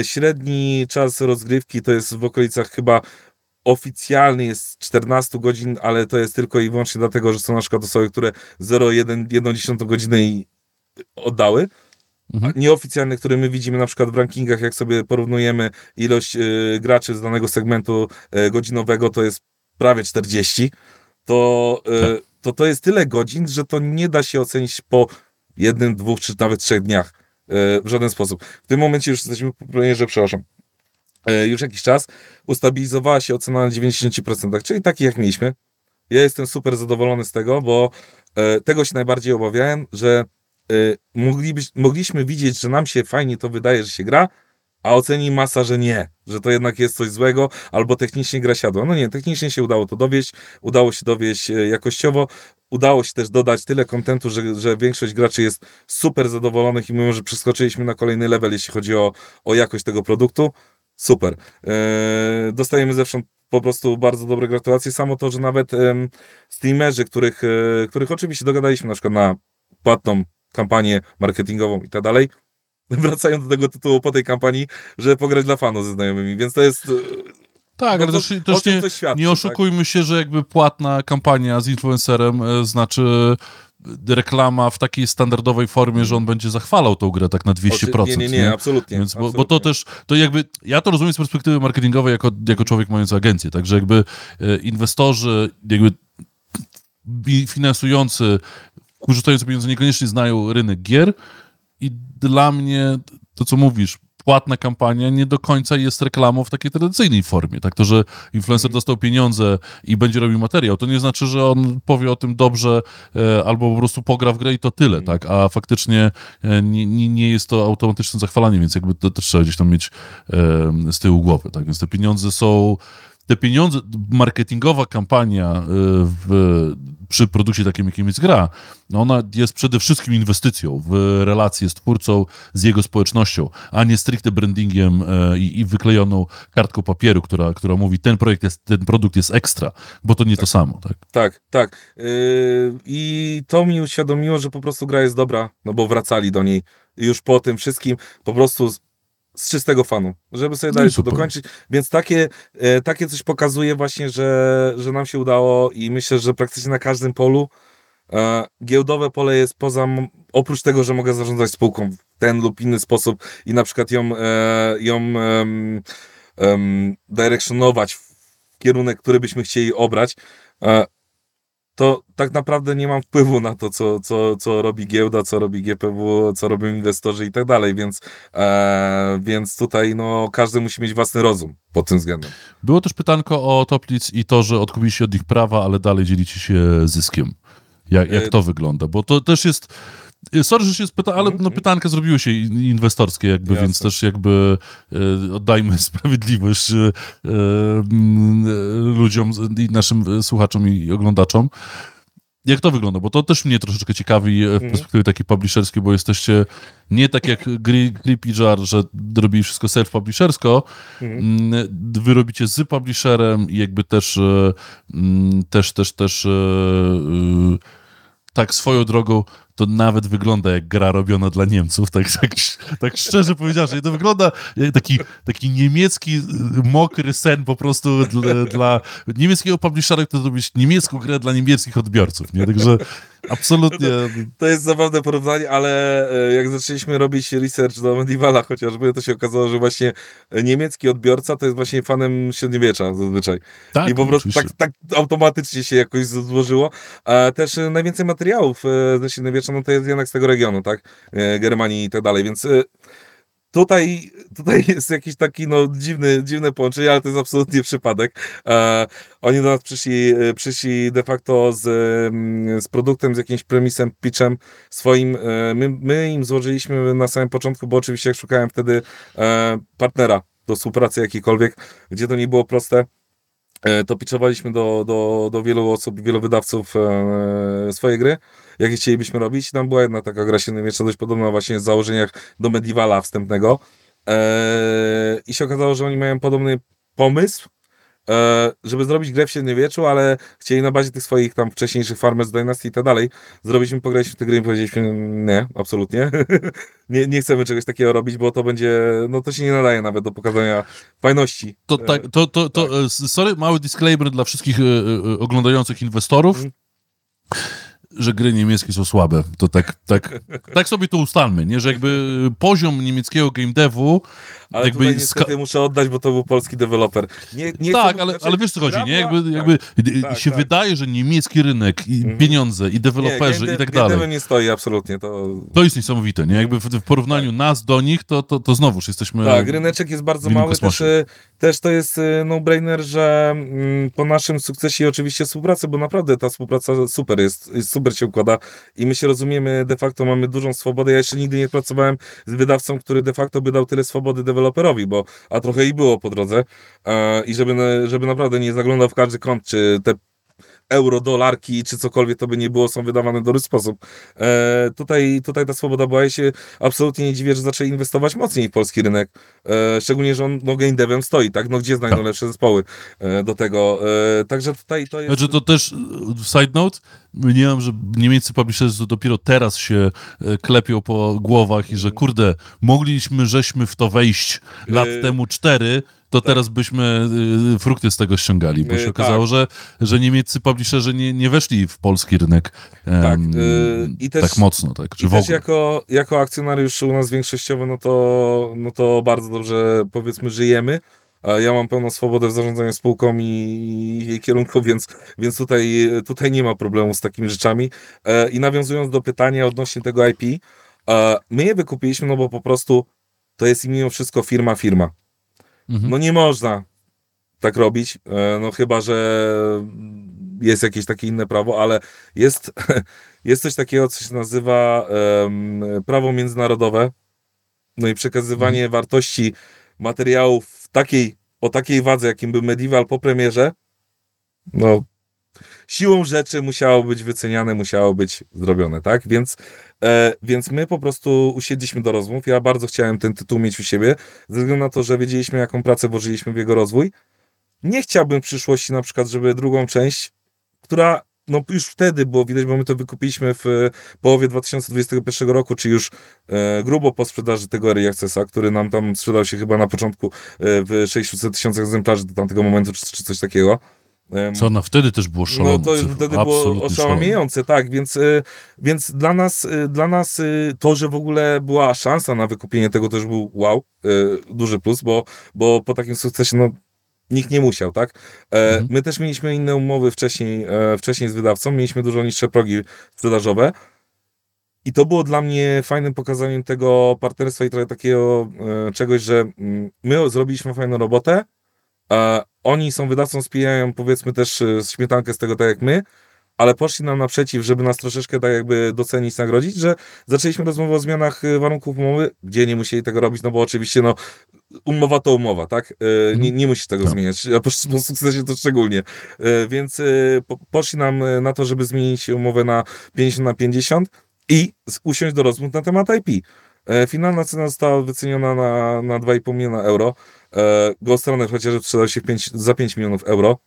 e, średni czas rozgrywki to jest w okolicach chyba oficjalny jest 14 godzin, ale to jest tylko i wyłącznie dlatego, że są na przykład osoby, które 0,1 godzinę i oddały. Mhm. Nieoficjalne, które my widzimy na przykład w rankingach, jak sobie porównujemy ilość e, graczy z danego segmentu e, godzinowego, to jest prawie 40. To, e, to to jest tyle godzin, że to nie da się ocenić po jednym, dwóch czy nawet trzech dniach e, w żaden sposób. W tym momencie już jesteśmy po premierze, przepraszam, e, już jakiś czas ustabilizowała się ocena na 90%, czyli taki jak mieliśmy. Ja jestem super zadowolony z tego, bo e, tego się najbardziej obawiałem, że moglibyś, mogliśmy widzieć, że nam się fajnie to wydaje, że się gra, a oceni masa, że nie, że to jednak jest coś złego, albo technicznie gra siadła. No nie, technicznie się udało to dowieść, udało się dowieść e, jakościowo, udało się też dodać tyle kontentu, że, że większość graczy jest super zadowolonych i mimo, że przeskoczyliśmy na kolejny level, jeśli chodzi o, o jakość tego produktu, super. Eee, dostajemy zewsząd po prostu bardzo dobre gratulacje. Samo to, że nawet um, streamerzy, których, e, których oczywiście dogadaliśmy na przykład na płatną kampanię marketingową i tak dalej, wracają do tego tytułu po tej kampanii, żeby pograć dla fanów ze znajomymi, więc to jest... e, Tak, no ale też, też nie, świadczy, nie tak? oszukujmy się, że jakby płatna kampania z influencerem e, znaczy e, reklama w takiej standardowej formie, że on będzie zachwalał tą grę tak na 200%. Nie, nie, nie, absolutnie. Więc, bo, bo absolutnie. to też, to jakby, ja to rozumiem z perspektywy marketingowej jako, jako człowiek mający agencję, także jakby e, inwestorzy, jakby finansujący, korzystający pieniądze niekoniecznie znają rynek gier i dla mnie to, co mówisz, płatna kampania nie do końca jest reklamą w takiej tradycyjnej formie. Tak to, że influencer dostał pieniądze i będzie robił materiał, to nie znaczy, że on powie o tym dobrze e, albo po prostu pogra w grę i to tyle, tak? A faktycznie nie, nie, nie jest to automatyczne zachwalanie, więc jakby to też trzeba gdzieś tam mieć e, z tyłu głowy, tak? Więc te pieniądze są te pieniądze, marketingowa kampania e, w, przy produkcie takim, jakim jest gra, no ona jest przede wszystkim inwestycją w relacje z twórcą, z jego społecznością, a nie stricte brandingiem e, i, i wyklejoną kartką papieru, która, która mówi, ten projekt jest, ten produkt jest ekstra, bo to nie to samo, tak? Tak, tak. Yy, I to mi uświadomiło, że po prostu gra jest dobra, no bo wracali do niej już po tym wszystkim, po prostu z, czystego fanu, żeby sobie No dalej to dokończyć. Więc takie, e, takie coś pokazuje właśnie, że, że nam się udało i myślę, że praktycznie na każdym polu e, giełdowe pole jest poza, oprócz tego, że mogę zarządzać spółką w ten lub inny sposób i na przykład ją, e, ją em, directionować w kierunek, który byśmy chcieli obrać, e, to tak naprawdę nie mam wpływu na to, co, co, co robi giełda, co robi GPW, co robią inwestorzy i tak dalej, więc, e, więc tutaj no, każdy musi mieć własny rozum pod tym względem. Było też pytanko o Toplic i to, że odkupiliście od nich prawa, ale dalej dzielicie się zyskiem. Jak, jak E, to wygląda? Bo to też jest. Sorry, że się spyta, ale no, pytanka zrobiły się in- inwestorskie, jakby, Jasne. więc też jakby e, oddajmy sprawiedliwość e, e, ludziom i naszym słuchaczom i oglądaczom. Jak to wygląda? Bo to też mnie troszeczkę ciekawi w perspektywie takiej publisherskiej, bo jesteście nie tak jak Gri- Creepy Jar, że robili wszystko self-publishersko, Mm, wy robicie z publisherem i jakby też mm, też, też, też tak swoją drogą to nawet wygląda jak gra robiona dla Niemców, tak, tak, tak szczerze powiedziawszy. To wygląda jak taki, taki niemiecki e, mokry sen po prostu dla, dla niemieckiego publishera, który robić niemiecką grę dla niemieckich odbiorców, nie? Także absolutnie... To jest zabawne porównanie, ale e, jak zaczęliśmy robić research do Medievala chociażby, to się okazało, że właśnie niemiecki odbiorca to jest właśnie fanem średniowiecza zazwyczaj. Tak, I po prostu tak, tak automatycznie się jakoś złożyło. A też e, najwięcej materiałów e, ze średniowiecza, no to jest jednak z tego regionu, tak? Germanii i tak dalej, więc tutaj, tutaj jest jakiś taki no, dziwny, dziwne połączenie, ale to jest absolutnie przypadek. E, oni do nas przyszli, e, przyszli de facto z, mm, z produktem, z jakimś premisem, pitchem swoim. E, my, my im złożyliśmy na samym początku, bo oczywiście szukałem wtedy e, partnera do współpracy jakiejkolwiek, gdzie to nie było proste, to pitchowaliśmy do, do, do wielu osób, wielu wydawców e, swoje gry, jakie chcielibyśmy robić. Tam była jedna taka gra średniowieczna, dość podobna właśnie w założeniach do Medievala wstępnego. E, I się okazało, że oni mają podobny pomysł, e, żeby zrobić grę w średniowieczu, ale chcieli na bazie tych swoich tam wcześniejszych Farmers Dynasty i tak dalej zrobić, my pograliśmy w tę grę i powiedzieliśmy nie, absolutnie. nie, nie chcemy czegoś takiego robić, bo to będzie, no to się nie nadaje nawet do pokazania fajności. To, tak, to, to, to e, sorry, mały disclaimer dla wszystkich e, e, oglądających inwestorów, Mhm. że gry niemieckie są słabe. To tak, tak, tak sobie to ustalmy, nie? Że jakby poziom niemieckiego game devu Ale jakby tutaj niestety muszę oddać, bo to był polski deweloper. Nie, nie tak, chcę- ale, znaczy, ale wiesz co chodzi, nie? Jakby, tak. jakby tak, się tak. wydaje, że niemiecki rynek i Mhm. pieniądze i deweloperzy nie, i tak dalej. devem nie stoi absolutnie. To... To jest niesamowite, nie? Jakby w, w porównaniu nas do nich, to, to, to znowuż jesteśmy... Tak, ryneczek jest bardzo mały, też, y, też to jest y, no-brainer, że mm, po naszym sukcesie i oczywiście współpracy, bo naprawdę ta współpraca super jest, super się układa i my się rozumiemy, de facto mamy dużą swobodę, ja jeszcze nigdy nie pracowałem z wydawcą, który de facto by dał tyle swobody deweloperowi, bo a trochę i było po drodze e, i żeby, żeby naprawdę nie zaglądał w każdy kąt, czy te euro, dolarki, czy cokolwiek to by nie było, są wydawane w dobry sposób. E, tutaj, tutaj ta swoboda była. Ja się absolutnie nie dziwię, że zaczęli inwestować mocniej w polski rynek. E, szczególnie, że on no, game devem stoi, tak? No gdzie znajdą tak. lepsze zespoły e, do tego. E, także tutaj to jest... Znaczy to też, e, side note, mniemam, że niemieccy publisherzy dopiero teraz się e, klepią po głowach i że kurde, mogliśmy żeśmy w to wejść lat temu cztery, to tak. teraz byśmy y, frukty z tego ściągali, bo się tak. okazało, że, że niemieccy publisherzy nie, nie weszli w polski rynek tak, y, i też, tak mocno. Tak, czy i też jako, jako akcjonariusz u nas większościowy, no to, no to bardzo dobrze powiedzmy żyjemy. Ja mam pełną swobodę w zarządzaniu spółką i jej kierunku, więc, więc tutaj, tutaj nie ma problemu z takimi rzeczami. E, I nawiązując do pytania odnośnie tego IP, e, my je wykupiliśmy, no bo po prostu to jest mimo wszystko firma, firma. Mhm. No nie można tak robić, e, no chyba, że jest jakieś takie inne prawo, ale jest, jest coś takiego, co się nazywa um, prawo międzynarodowe, no i przekazywanie mhm. wartości materiałów takiej, o takiej wadze, jakim był Medieval po premierze, no siłą rzeczy musiało być wyceniane, musiało być zrobione, tak? Więc, e, więc my po prostu usiedliśmy do rozmów. Ja bardzo chciałem ten tytuł mieć u siebie, ze względu na to, że wiedzieliśmy, jaką pracę włożyliśmy w jego rozwój. Nie chciałbym w przyszłości na przykład, żeby drugą część, która no już wtedy było widać, bo my to wykupiliśmy w połowie 2021 roku, czy już e, grubo po sprzedaży tego Early Accessa, który nam tam sprzedał się chyba na początku e, w 600 tysięcy egzemplarzy do tamtego momentu, czy, czy coś takiego. Co na wtedy też było szalone. No to wtedy było oszałamiające, tak, więc, y, więc dla nas, y, dla nas y, to, że w ogóle była szansa na wykupienie tego też był wow, duży plus, bo, bo po takim sukcesie no, nikt nie musiał, tak? E, mhm. My też mieliśmy inne umowy wcześniej, e, wcześniej z wydawcą, mieliśmy dużo niższe progi sprzedażowe i to było dla mnie fajnym pokazaniem tego partnerstwa i trochę takiego e, czegoś, że mm, my zrobiliśmy fajną robotę, oni są wydawcą, spijają powiedzmy też e, śmietankę z tego tak jak my, ale poszli nam naprzeciw, żeby nas troszeczkę tak jakby docenić, nagrodzić, że zaczęliśmy rozmowę o zmianach e, warunków umowy, gdzie nie musieli tego robić, no bo oczywiście no umowa to umowa, tak? E, nie, nie musisz tego no. zmieniać, a po, po sukcesie to szczególnie. Więc poszli nam na to, żeby zmienić umowę na 50 na 50 i usiąść do rozmów na temat IP. Finalna cena została wyceniona na, na 2,5 miliona euro. E, Ghost Runner chociażby sprzedał się 5, za 5 milionów euro.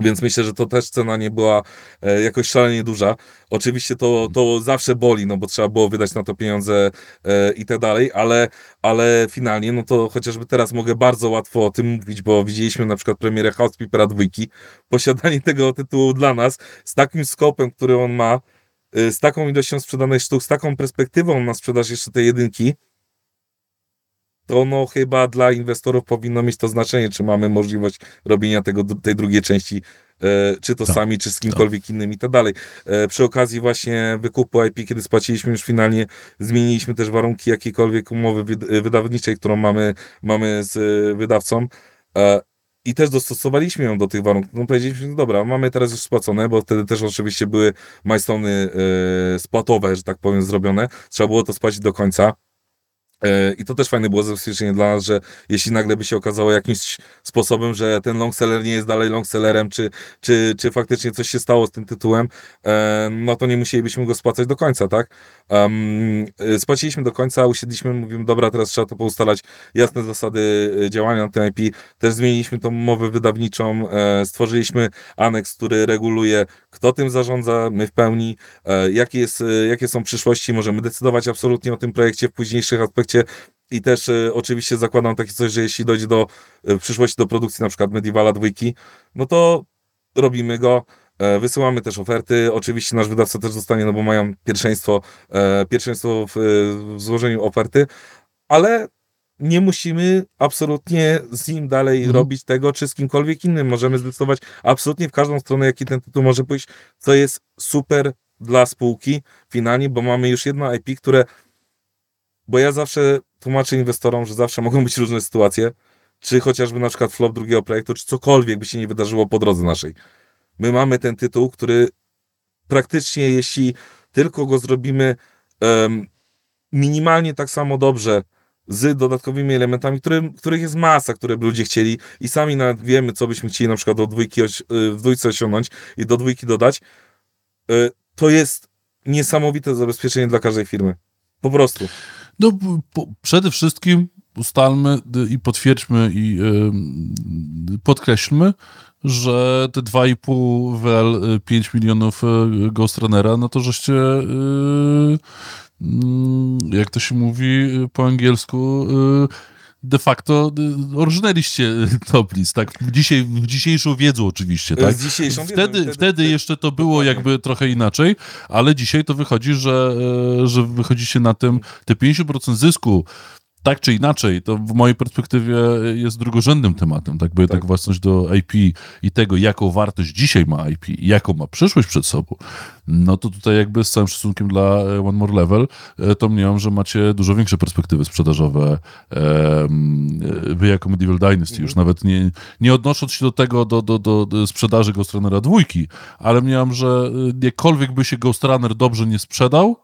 Więc myślę, że to też cena nie była e, jakoś szalenie duża. Oczywiście to, to zawsze boli, no bo trzeba było wydać na to pieniądze e, i tak dalej, ale, ale finalnie, no to chociażby teraz mogę bardzo łatwo o tym mówić, bo widzieliśmy na przykład premierę Housekeepera dwójki. Posiadanie tego tytułu dla nas z takim skopem, który on ma, e, z taką ilością sprzedanych sztuk, z taką perspektywą na sprzedaż jeszcze tej jedynki, to no chyba dla inwestorów powinno mieć to znaczenie, czy mamy możliwość robienia tego, tej drugiej części, e, czy to tak, sami, czy z kimkolwiek tak. innym i tak dalej. E, przy okazji właśnie wykupu IP, kiedy spłaciliśmy już finalnie, zmieniliśmy też warunki jakiejkolwiek umowy wydawniczej, którą mamy, mamy z wydawcą. E, i też dostosowaliśmy ją do tych warunków. No powiedzieliśmy, no dobra, mamy teraz już spłacone, bo wtedy też oczywiście były majstony e, spłatowe, że tak powiem, zrobione. Trzeba było to spłacić do końca. E, I to też fajne było zabezpieczenie dla nas, że jeśli nagle by się okazało jakimś sposobem, że ten longseller nie jest dalej longsellerem, czy, czy, czy faktycznie coś się stało z tym tytułem, e, no to nie musielibyśmy go spłacać do końca, tak? Um, spłaciliśmy do końca, usiedliśmy, mówimy, dobra, teraz trzeba to poustalać, jasne zasady działania na tym IP, też zmieniliśmy tą umowę wydawniczą, stworzyliśmy aneks, który reguluje, kto tym zarządza, my w pełni, jakie, jest, jakie są przyszłości, możemy decydować absolutnie o tym projekcie w późniejszych aspekcie i też e, oczywiście zakładam takie coś, że jeśli dojdzie do e, w przyszłości do produkcji na przykład Medievala dwójki, no to robimy go. E, wysyłamy też oferty. Oczywiście nasz wydawca też zostanie, no bo mają pierwszeństwo, e, pierwszeństwo w, w złożeniu oferty, ale nie musimy absolutnie z nim dalej mhm. robić tego, czy z kimkolwiek innym. Możemy zdecydować absolutnie w każdą stronę, jaki ten tytuł może pójść, co jest super dla spółki finalnie, bo mamy już jedno IP, które bo ja zawsze tłumaczę inwestorom, że zawsze mogą być różne sytuacje, czy chociażby na przykład flop drugiego projektu, czy cokolwiek by się nie wydarzyło po drodze naszej. My mamy ten tytuł, który praktycznie, jeśli tylko go zrobimy um, minimalnie tak samo dobrze, z dodatkowymi elementami, których jest masa, które by ludzie chcieli i sami nawet wiemy, co byśmy chcieli na przykład do dwójki, y, w dwójce osiągnąć i do dwójki dodać, y, to jest niesamowite zabezpieczenie dla każdej firmy. Po prostu. No, po, przede wszystkim ustalmy i potwierdźmy i yy, podkreślmy, że te 2,5 WL 5 milionów Ghost Runnera, no to żeście yy, jak to się mówi po angielsku, de facto orżnęliście top list, tak? Dzisiaj, dzisiejszą wiedzą oczywiście, tak? Z dzisiejszą wtedy, wiedzą, wtedy, wtedy jeszcze to było jakby trochę inaczej, ale dzisiaj to wychodzi, że, że wychodzicie na tym, te 50% zysku tak czy inaczej, to w mojej perspektywie jest drugorzędnym tematem, tak, bo tak. tak własność do IP i tego, jaką wartość dzisiaj ma IP i jaką ma przyszłość przed sobą, no to tutaj jakby z całym szacunkiem dla One More Level, e, to mniemam, że macie dużo większe perspektywy sprzedażowe wy jako Medieval Dynasty, już mhm. nawet nie, nie odnosząc się do tego, do, do, do, do sprzedaży Ghost Runnera dwójki, ale mniemam, że e, jakkolwiek by się Ghost Runner dobrze nie sprzedał, E,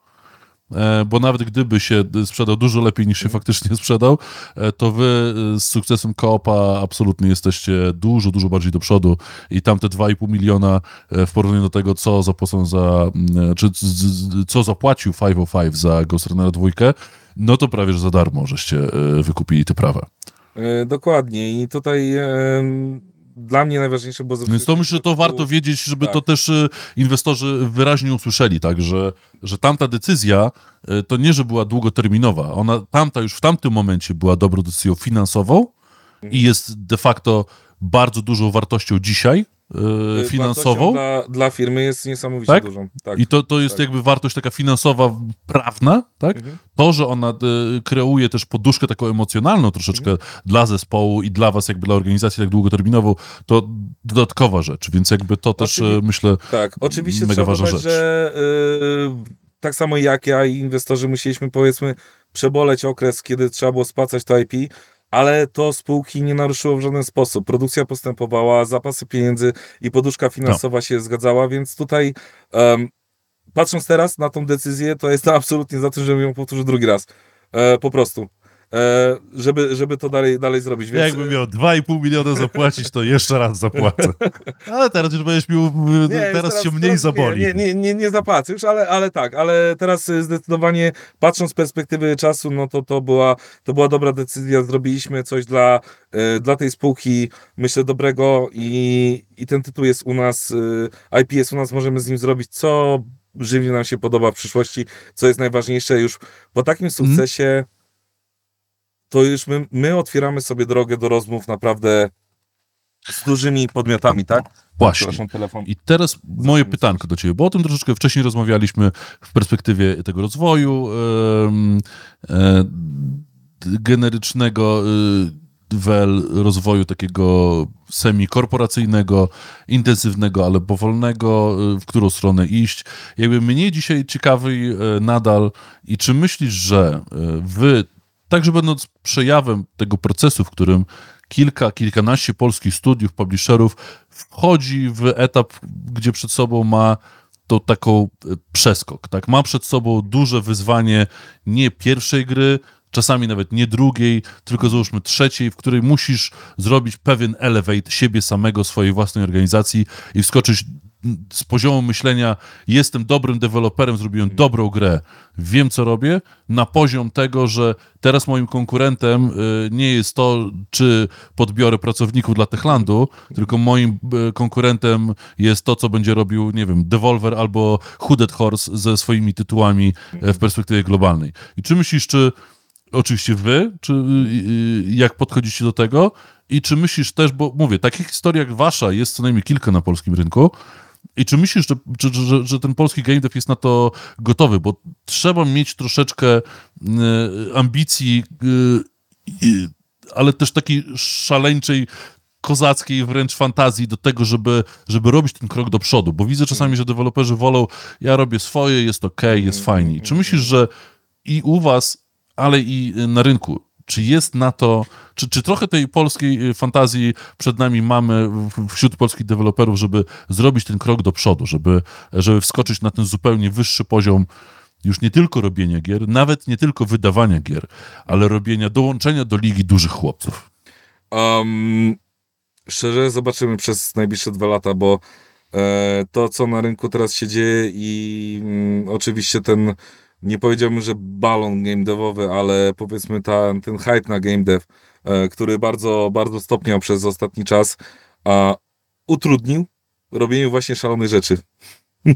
bo nawet gdyby się sprzedał dużo lepiej niż się mhm. faktycznie sprzedał, e, to wy e, z sukcesem Koopa absolutnie jesteście dużo, dużo bardziej do przodu i tamte 2,5 miliona w porównaniu do tego, co zapłacą za, czy co zapłacił 505 za Ghost Runner 2, no to prawie, że za darmo żeście wykupili te prawa. Dokładnie i tutaj dla mnie najważniejsze było... Więc to myślę, że to warto wiedzieć, żeby tak. to też e, inwestorzy wyraźnie usłyszeli, tak, że, że tamta decyzja e, to nie, że była długoterminowa, ona tamta już w tamtym momencie była dobrą decyzją finansową i jest de facto bardzo dużą wartością dzisiaj, finansową. Dla, dla, firmy jest niesamowicie tak? dużą. Tak, I to, to jest tak. jakby wartość taka finansowa, prawna, tak? Mhm. To, że ona y, kreuje też poduszkę taką emocjonalną troszeczkę mhm. dla zespołu i dla was, jakby dla organizacji tak długoterminową, to dodatkowa rzecz, więc jakby to też Oczywi myślę tak, oczywiście mega ważna rzecz. że yy, tak samo jak ja i inwestorzy musieliśmy powiedzmy przeboleć okres, kiedy trzeba było spłacać to IP, ale to spółki nie naruszyło w żaden sposób. Produkcja postępowała, zapasy pieniędzy i poduszka finansowa no. się zgadzała, więc tutaj um, patrząc teraz na tą decyzję, to jestem absolutnie za tym, żebym ją powtórzył drugi raz. E, po prostu. E, żeby, żeby to dalej, dalej zrobić. Więc... Jakbym miał 2,5 miliona zapłacić, to jeszcze raz zapłacę. Ale teraz już będziesz miał, nie, teraz, teraz się mniej zaboli. Nie, nie, nie, nie zapłacę już, ale, ale tak, ale teraz zdecydowanie patrząc z perspektywy czasu, no to to była, to była dobra decyzja, zrobiliśmy coś dla, e, dla tej spółki, myślę dobrego i, i ten tytuł jest u nas, e, IP jest u nas, możemy z nim zrobić co żywnie nam się podoba w przyszłości, co jest najważniejsze już po takim mhm. sukcesie mm to już my, my otwieramy sobie drogę do rozmów naprawdę z dużymi podmiotami, tak? Właśnie. I teraz moje pytanko do Ciebie, bo o tym troszeczkę wcześniej rozmawialiśmy w perspektywie tego rozwoju e, generycznego e, wel rozwoju takiego semi-korporacyjnego, intensywnego, ale powolnego, e, w którą stronę iść. Jakby mnie dzisiaj ciekawy e, nadal i czy myślisz, że wy Także będąc przejawem tego procesu, w którym kilka, kilkanaście polskich studiów, publisherów wchodzi w etap, gdzie przed sobą ma to taką e, przeskok, tak? Ma przed sobą duże wyzwanie nie pierwszej gry, czasami nawet nie drugiej, tylko załóżmy trzeciej, w której musisz zrobić pewien elevate siebie samego, swojej własnej organizacji i wskoczyć z poziomu myślenia jestem dobrym deweloperem, zrobiłem dobrą grę, wiem co robię, na poziom tego, że teraz moim konkurentem y, nie jest to, czy podbiorę pracowników dla Techlandu, tylko moim y, konkurentem jest to, co będzie robił, nie wiem, Devolver albo Hooded Horse ze swoimi tytułami e, w perspektywie globalnej. I czy myślisz, czy oczywiście wy, czy y, jak podchodzicie do tego i czy myślisz też, bo mówię, takich historii jak wasza jest co najmniej kilka na polskim rynku, i czy myślisz, że, że, że, że, ten polski game dev jest na to gotowy? Bo trzeba mieć troszeczkę y, ambicji, y, ale też takiej szaleńczej, kozackiej wręcz fantazji do tego, żeby, żeby robić ten krok do przodu. Bo widzę czasami, że deweloperzy wolą, ja robię swoje, jest ok, jest fajnie. Czy myślisz, że i u was, ale i na rynku czy jest na to, czy, czy trochę tej polskiej y, fantazji przed nami mamy wśród polskich deweloperów, żeby zrobić ten krok do przodu, żeby, żeby wskoczyć na ten zupełnie wyższy poziom już nie tylko robienia gier, nawet nie tylko wydawania gier, ale robienia, dołączenia do ligi dużych chłopców? Um, szczerze, zobaczymy przez najbliższe dwa lata, bo e, to, co na rynku teraz się dzieje i mm, oczywiście ten, nie powiedziałbym, że balon game devowy, ale powiedzmy ta, ten hype na game dev, e, który bardzo, bardzo stopniał przez ostatni czas, a utrudnił robienie właśnie szalonych rzeczy.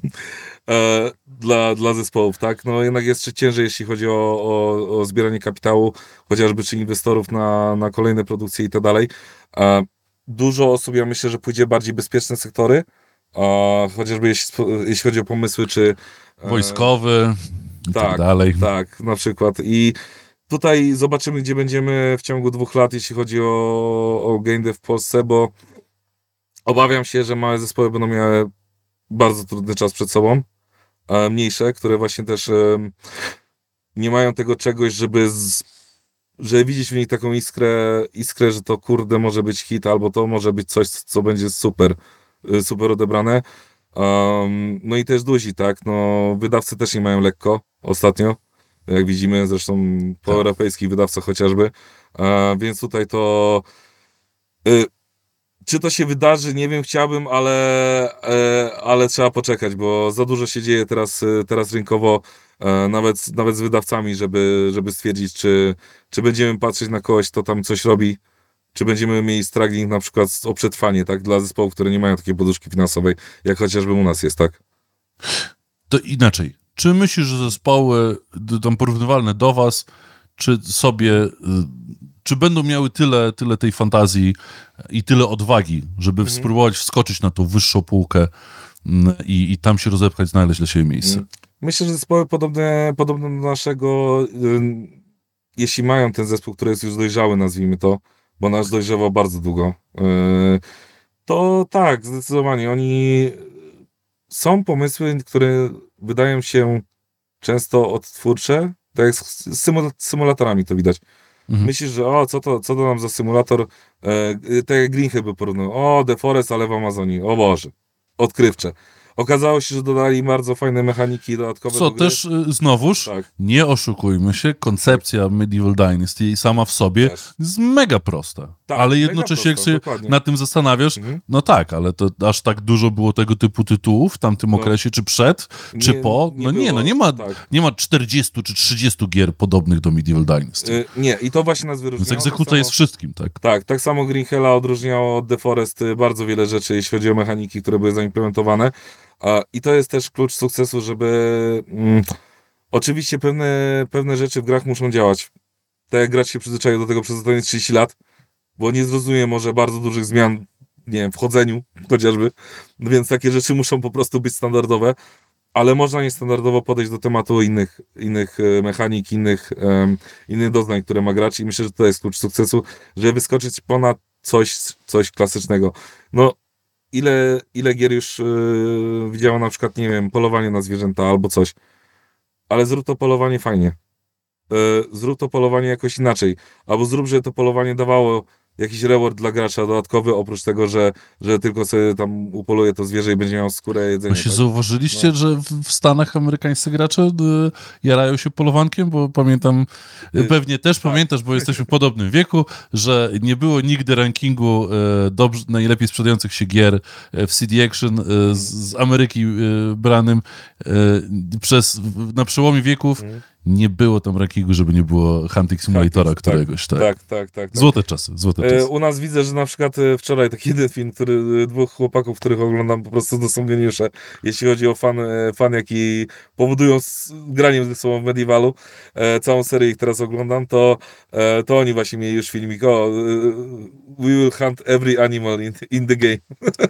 e, dla, dla zespołów, tak? No jednak jest ciężej, jeśli chodzi o, o, o zbieranie kapitału, chociażby czy inwestorów na, na kolejne produkcje i tak dalej. E, dużo osób, ja myślę, że pójdzie bardziej bezpieczne sektory, chociażby jeśli, jeśli chodzi o pomysły, czy... Wojskowy i tak, tak dalej. Tak, na przykład. I tutaj zobaczymy, gdzie będziemy w ciągu dwóch lat, jeśli chodzi o, o game dev w Polsce, bo obawiam się, że małe zespoły będą miały bardzo trudny czas przed sobą. Mniejsze, które właśnie też nie mają tego czegoś, żeby z, żeby widzieć w nich taką iskrę, iskrę, że to kurde może być hit, albo to może być coś, co będzie super, y, super odebrane. Um, no i też duzi, tak? No, wydawcy też nie mają lekko ostatnio, jak widzimy, zresztą po tak. europejskich wydawcach chociażby. Uh, więc tutaj to. Y, czy to się wydarzy, nie wiem, chciałbym, ale, e, ale trzeba poczekać, bo za dużo się dzieje teraz, e, teraz rynkowo, e, nawet, nawet z wydawcami, żeby, żeby stwierdzić, czy, czy będziemy patrzeć na kogoś, kto tam coś robi, czy będziemy mieli struggling na przykład o przetrwanie, tak, dla zespołów, które nie mają takiej poduszki finansowej, jak chociażby u nas jest, tak? To inaczej. Czy myślisz, że zespoły tam porównywalne do was, czy sobie y, czy będą miały tyle, tyle tej fantazji i tyle odwagi, żeby mhm. spróbować wskoczyć na tą wyższą półkę mm, i, i tam się rozepchać, znaleźć dla siebie miejsce. Mhm. Myślę, że zespoły podobne, podobne do naszego, jeśli mają ten zespół, który jest już dojrzały, nazwijmy to, bo nasz dojrzewał bardzo długo, y, to tak, zdecydowanie. Oni są pomysły, które wydają się często odtwórcze, tak jak z symulatorami to widać. Mhm. Myślisz, że o, co to, co to nam za symulator, e, tak jak Green by porównał, o, The Forest, ale w Amazonii, o Boże, odkrywcze. Okazało się, że dodali bardzo fajne mechaniki dodatkowe. Co do też y, znowuż, tak. nie oszukujmy się, koncepcja Medieval Dynasty sama w sobie też. jest mega prosta. Tak, ale jednocześnie jak się dokładnie. na tym zastanawiasz, mhm. no tak, ale to aż tak dużo było tego typu tytułów w tamtym no. okresie, czy przed, czy nie, po. No nie, nie no nie ma, tak. nie ma 40 czy 30 gier podobnych do Medieval Dynasty. Yy, nie, i to właśnie nas wyróżniało. Więc egzekucja tak jest wszystkim, tak? Tak, tak samo Green Hella odróżniało od The Forest y, bardzo wiele rzeczy, jeśli chodzi o mechaniki, które były zaimplementowane. I to jest też klucz sukcesu, żeby. Mm, oczywiście pewne, pewne rzeczy w grach muszą działać. Tak jak grać się przyzwyczaił do tego przez ostatnie 30 lat, bo nie zrozumie może bardzo dużych zmian, nie wiem, w chodzeniu chociażby, no więc takie rzeczy muszą po prostu być standardowe, ale można niestandardowo podejść do tematu innych, innych e, mechanik, innych, um, innych doznań, które ma grać i myślę, że to jest klucz sukcesu, żeby wyskoczyć ponad coś, coś klasycznego. No, ile, ile gier już yy, na przykład, nie wiem, polowanie na zwierzęta albo coś. Ale zrób to polowanie fajnie. Yy, zrób to polowanie jakoś inaczej. Albo zrób, że to polowanie dawało jakiś reward dla gracza dodatkowy, oprócz tego, że, że tylko sobie tam upoluje to zwierzę i będzie miał skórę jedzenie. Właśnie tak? zauważyliście, no. że w Stanach amerykańscy gracze y, jarają się polowankiem, bo pamiętam, y, pewnie też tak. pamiętasz, bo jesteśmy w podobnym wieku, że nie było nigdy rankingu y, dobrze, najlepiej sprzedających się gier w CD Action z, z Ameryki branym przez, na przełomie wieków. Mhm nie było tam rankingu, żeby nie było Hunting Simulatora tak, któregoś, tak? Tak, tak, tak. tak. Złote czasy, złote e, czasy. U nas widzę, że na przykład e, wczoraj taki jeden film, który e, dwóch chłopaków, których oglądam, po prostu to są geniusze, jeśli chodzi o fan, fan jaki powodują z graniem ze sobą w Medievalu, całą serię ich teraz oglądam, to, to oni właśnie mieli już filmik, o, we will hunt every animal in, in the game.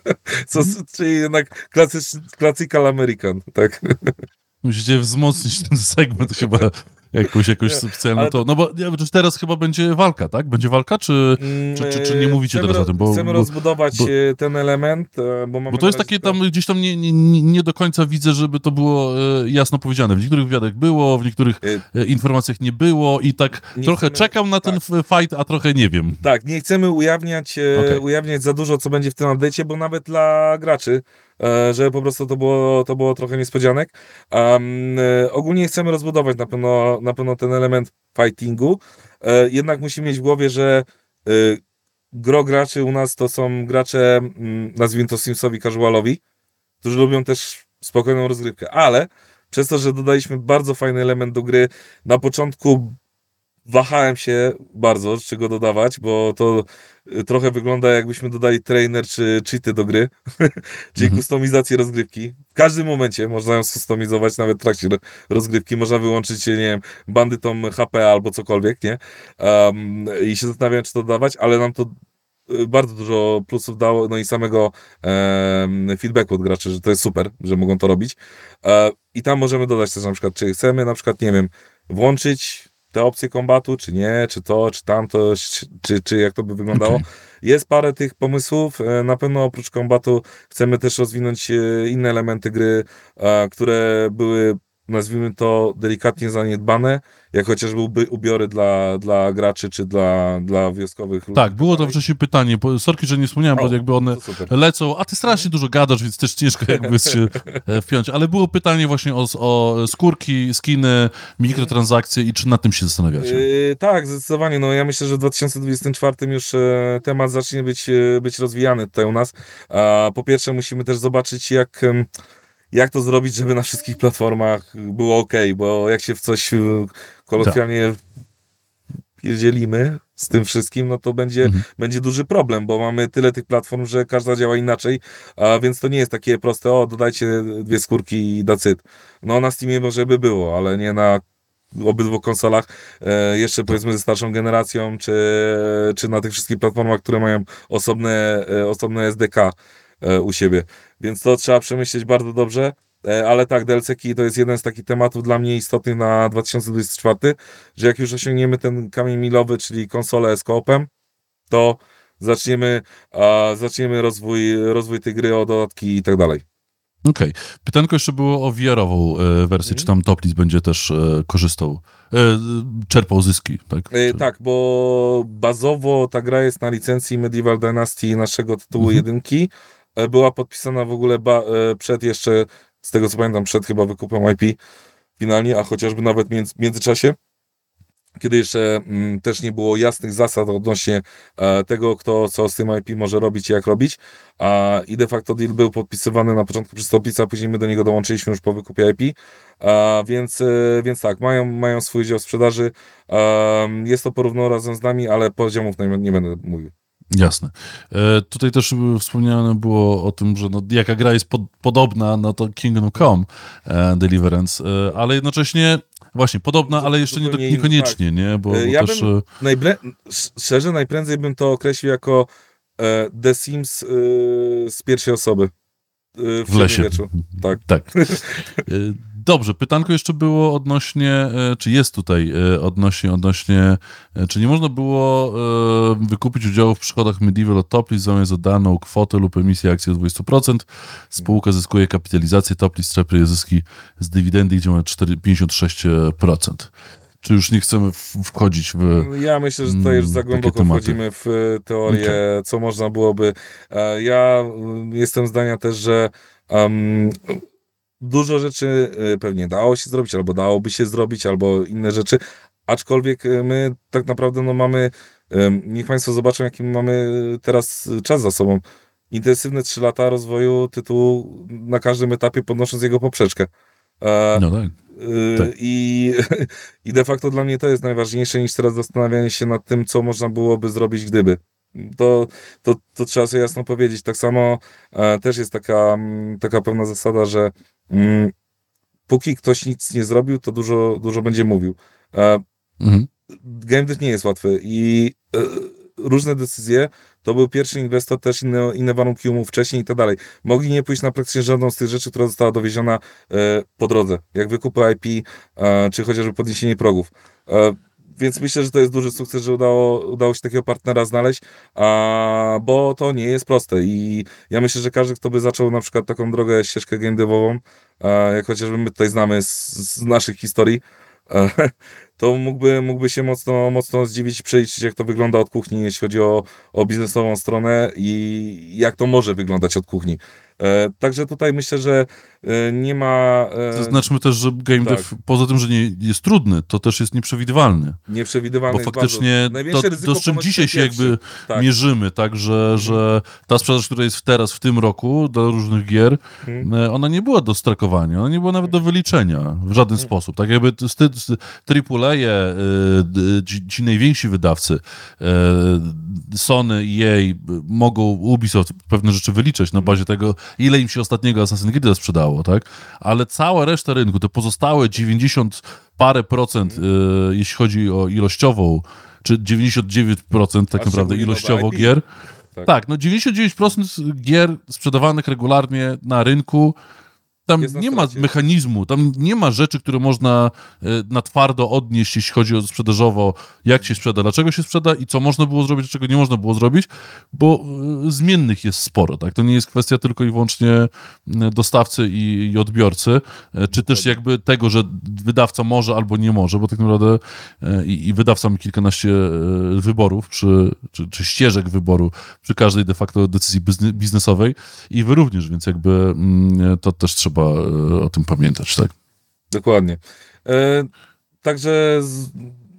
Co, czyli jednak klasyczny, classical American, tak. Musicie wzmocnić ten segment chyba jakąś, jakąś specjalną to. No bo nie, teraz chyba będzie walka, tak? Będzie walka, czy, czy, czy, czy nie mówicie chcemy, teraz o tym? Bo, chcemy bo, rozbudować bo, e, ten element, e, bo Bo to jest takie tam, gdzieś tam nie, nie, nie do końca widzę, żeby to było e, jasno powiedziane. W niektórych wywiadach było, w niektórych informacjach nie było i tak trochę chcemy, czekam na ten tak. fight, a trochę nie wiem. Tak, nie chcemy ujawniać, okay. ujawniać za dużo, co będzie w tym update'cie, bo nawet dla graczy że po prostu to było, to było trochę niespodzianek. Um, ogólnie chcemy rozbudować na pewno, na pewno ten element fightingu, e, jednak musimy mieć w głowie, że gro graczy u nas to są gracze, mm, nazwijmy to Simsowi casualowi, którzy lubią też spokojną rozgrywkę, ale przez to, że dodaliśmy bardzo fajny element do gry, na początku wahałem się bardzo, czego dodawać, bo to trochę wygląda jakbyśmy dodali trainer czy cheaty do gry, czyli mhm. kustomizację rozgrywki. W każdym momencie można ją skustomizować, nawet w trakcie rozgrywki. Można wyłączyć, nie wiem, bandytom HP albo cokolwiek, nie? Um, I się zastanawiałem, czy to dodawać, ale nam to y, bardzo dużo plusów dało, no i samego e, feedbacku od graczy, że to jest super, że mogą to robić. E, I tam możemy dodać też na przykład, czy chcemy na przykład, nie wiem, włączyć te opcje kombatu, czy nie, czy to, czy tamto, czy, czy jak to by wyglądało. Okay. Jest parę tych pomysłów. E, na pewno oprócz kombatu chcemy też rozwinąć e, inne elementy gry, które były nazwijmy to delikatnie zaniedbane, jak chociażby ubiory dla, dla graczy, czy dla, dla wioskowych ludzi. Tak, było to wcześniej pytanie, bo, sorki, że nie wspomniałem, o, bo jakby one lecą, a ty strasznie dużo gadasz, więc też ciężko jakby się e, wpiąć, ale było pytanie właśnie o, o skórki, skiny, mikrotransakcje i czy nad tym się zastanawiacie? Yy, tak, zdecydowanie, no ja myślę, że w 2024 już e, temat zacznie być, e, być rozwijany tutaj u nas. A, po pierwsze musimy też zobaczyć, jak jak to zrobić, żeby na wszystkich platformach było ok, bo jak się w coś y, kolokwialnie pierdzielimy z tym wszystkim, no to będzie, mhm. będzie duży problem, bo mamy tyle tych platform, że każda działa inaczej, a więc to nie jest takie proste, o dodajcie dwie skórki i dacyt. No na Steamie może by było, ale nie na obydwu konsolach, e, jeszcze powiedzmy ze starszą generacją, czy, czy na tych wszystkich platformach, które mają osobne, e, osobne SDK u siebie. Więc to trzeba przemyśleć bardzo dobrze. E, ale tak, DLC-ki to jest jeden z takich tematów dla mnie istotnych na 2024, że jak już osiągniemy ten kamień milowy, czyli konsolę z koopem, to zaczniemy, a, zaczniemy rozwój, rozwój tej gry o dodatki i tak dalej. Okej. Okay. Pytanko jeszcze było o VR-ową e, wersję. Mm. Czy tam Toplis będzie też e, korzystał, e, czerpał zyski, tak? E, tak, bo bazowo ta gra jest na licencji Medieval Dynasty naszego tytułu mm -hmm. jedynki. E, była podpisana w ogóle e, przed jeszcze, z tego co pamiętam, przed chyba wykupem IP finalnie, a chociażby nawet w międzyczasie, kiedy jeszcze mm, też nie było jasnych zasad odnośnie e, tego, kto co z tym IP może robić i jak robić. A, I de facto deal był podpisywany na początku przez Topica, a później my do niego dołączyliśmy już po wykupie IP. A, więc, e, więc tak, mają, mają swój dział sprzedaży. jest to porówno razem z nami, ale poziomów nie, nie będę mówił. Jasne. E, tutaj też wspomniane było o tym, że no, jaka gra jest pod, podobna, no to Kingdom Come e, Deliverance, e, ale jednocześnie właśnie podobna, ale jeszcze nie, niekoniecznie, tak. nie? Bo, ja też... bym najble... szczerze najprędzej bym to określił jako The Sims z pierwszej osoby. W, w lesie. Tak. tak. Dobrze, pytanko jeszcze było odnośnie, e, czy jest tutaj e, odnośnie, odnośnie, e, czy nie można było wykupić udziału w przychodach Medieval od Toplis zamiast za daną kwotę lub emisję akcji o 20%. Spółka zyskuje kapitalizację, Toplis czerpie zyski z dywidendy, gdzie ma 56%. Czy już nie chcemy wchodzić w. Ja myślę, że tutaj już za mm, głęboko wchodzimy w teorię, okay. co można byłoby. Ja jestem zdania też, że um, dużo rzeczy y, pewnie dało się zrobić, albo dałoby się zrobić, albo inne rzeczy, aczkolwiek y, my tak naprawdę no mamy, niech Państwo zobaczą, jaki mamy teraz czas za sobą. Intensywne 3 lata rozwoju tytułu na każdym etapie podnosząc jego poprzeczkę. E, no tak. Y, tak. I, I de facto dla mnie to jest najważniejsze niż teraz zastanawianie się nad tym, co można byłoby zrobić gdyby. To, to, to trzeba sobie jasno powiedzieć. Tak samo e, też jest taka, taka pewna zasada, że mm, póki ktoś nic nie zrobił, to dużo, dużo będzie mówił. E, mhm. Game nie jest łatwy i e, różne decyzje, to był pierwszy inwestor, też inne, inne warunki umów wcześniej i tak dalej. Mogli nie pójść na praktycznie żadną z tych rzeczy, która została dowieziona e, po drodze, jak wykupy IP, e, czy chociażby podniesienie progów. E, więc myślę, że to jest duży sukces, że udało, udało się takiego partnera znaleźć, a, bo to nie jest proste i ja myślę, że każdy, kto by zaczął na przykład taką drogę, ścieżkę game devową, jak chociażby my tutaj znamy z, z naszych historii, a, to mógłby, mógłby się mocno, mocno zdziwić, przeliczyć, jak to wygląda od kuchni, jeśli chodzi o, o biznesową stronę i jak to może wyglądać od kuchni. E, także tutaj myślę, że e, nie ma... E, Zaznaczmy też, że game tak. dev poza tym, że nie jest trudny, to też jest nieprzewidywalny. nieprzewidywalny Bo faktycznie to, to, z czym dzisiaj się jakby. Tak. mierzymy, tak, że, że ta sprzedaż, która jest teraz, w tym roku, do różnych gier, Mhm. e, ona nie była do strakowania, ona nie była nawet do wyliczenia w żaden sposób. Tak jakby AAA, d- ci, ci najwięksi wydawcy, e, Sony, EA, mogą Ubisoft pewne rzeczy wyliczać na bazie tego, ile im się ostatniego Assassin's Creed sprzedało, tak? Ale cała reszta rynku, te pozostałe 90 parę procent, e, jeśli chodzi o ilościową, czy 99% tak A naprawdę ilościowo gier, Tak. tak, no 99% gier sprzedawanych regularnie na rynku, tam nie ma mechanizmu, tam nie ma rzeczy, które można e, na twardo odnieść, jeśli chodzi o sprzedażowo, jak się sprzeda, dlaczego się sprzeda i co można było zrobić, a czego nie można było zrobić, bo e, zmiennych jest sporo, tak? To nie jest kwestia tylko i wyłącznie dostawcy i, i odbiorcy, e, czy też jakby tego, że wydawca może albo nie może, bo tak naprawdę i, i wydawca ma kilkanaście wyborów, przy, czy, czy ścieżek wyboru przy każdej de facto decyzji bizne- biznesowej i wy również, więc jakby to też trzeba e, o tym pamiętać, tak? Dokładnie. E, także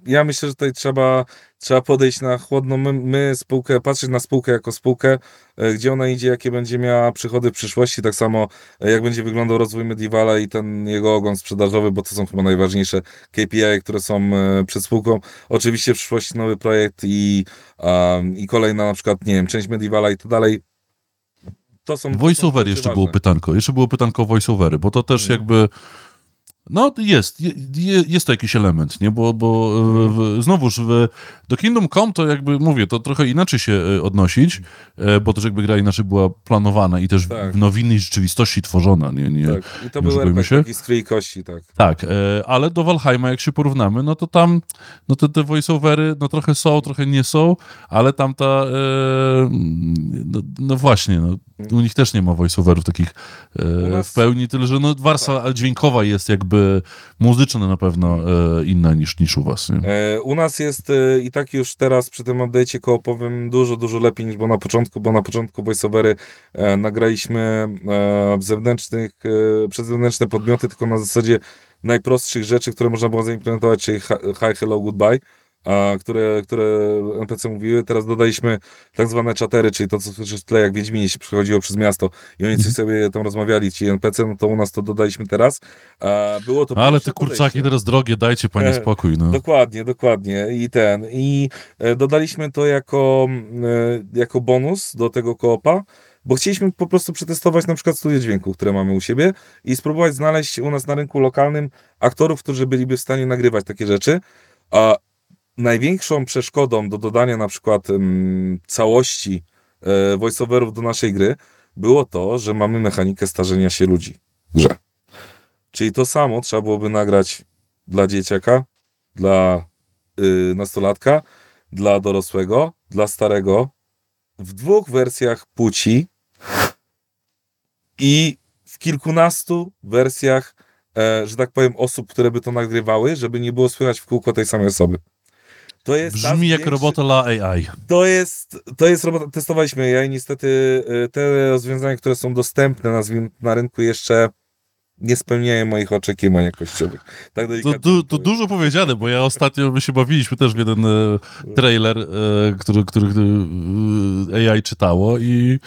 ja myślę, że tutaj trzeba, trzeba podejść na chłodno. My, my spółkę, patrzeć na spółkę jako spółkę, e, gdzie ona idzie, jakie będzie miała przychody w przyszłości, tak samo jak będzie wyglądał rozwój Medievala i ten jego ogon sprzedażowy, bo to są chyba najważniejsze KPI, które są przed spółką. Oczywiście w przyszłości nowy projekt i, i kolejna na przykład, nie wiem, część Medievala i tak dalej. To są to są Voiceover jeszcze było pytanko. Jeszcze było pytanko o voiceovery, bo to też Mhm. jakby. No, jest, je, je- jest to jakiś element, nie? Bo, bo e, w, znowuż w, do Kingdom Come to jakby mówię, to trochę inaczej się e, odnosić, e, bo też jakby gra inaczej była planowana i też Tak. w, no, w innej rzeczywistości tworzona, nie? nie Tak. I to nie był oszukujmy RPG się. taki z krwi i kości, tak. Tak, e, ale do Valheima jak się porównamy, no to tam no te, te voiceovery no trochę są, trochę nie są, ale tam ta no, no właśnie, no, u nich też nie ma voiceoverów takich e, w pełni, tyle że no warstwa dźwiękowa jest jakby muzyczna na pewno e, inna niż, niż u was. E, U nas jest e, i tak już teraz przy tym update'cie koopowym dużo, dużo lepiej niż było na początku, bo na początku voiceovery e, nagraliśmy e, zewnętrznych, przez zewnętrzne podmioty, tylko na zasadzie najprostszych rzeczy, które można było zaimplementować, czyli hi, hi hello, goodbye, a, które, które NPC mówiły. Teraz dodaliśmy tak zwane czatery, czyli to, co słyszysz w tle, jak Wiedźminie się przechodziło przez miasto i oni coś sobie tam rozmawiali, ci NPC, no to u nas to dodaliśmy teraz. A, było to Ale te kurczaki podejście. teraz drogie, dajcie panie E, spokój. No. Dokładnie, dokładnie. I ten. I e, dodaliśmy to jako, e, jako bonus do tego koopa, bo chcieliśmy po prostu przetestować na przykład studio dźwięku, które mamy u siebie i spróbować znaleźć u nas na rynku lokalnym aktorów, którzy byliby w stanie nagrywać takie rzeczy. A największą przeszkodą do dodania na przykład em, całości e, voiceoverów do naszej gry było to, że mamy mechanikę starzenia się ludzi w grze. Czyli to samo trzeba byłoby nagrać dla dzieciaka, dla y, nastolatka, dla dorosłego, dla starego, w dwóch wersjach płci i w kilkunastu wersjach, e, że tak powiem, osób, które by to nagrywały, żeby nie było słychać w kółko tej samej osoby. To jest Brzmi jak większy- robota dla AI. to jest, to jest robota, testowaliśmy ja i niestety y, te rozwiązania, które są dostępne nazwijmy, na rynku jeszcze nie spełniają moich oczekiwań jakościowych. Tak To, du, to dużo powiedziane, bo ja ostatnio my się bawiliśmy też w jeden e, trailer, e, który, który, który AI czytało i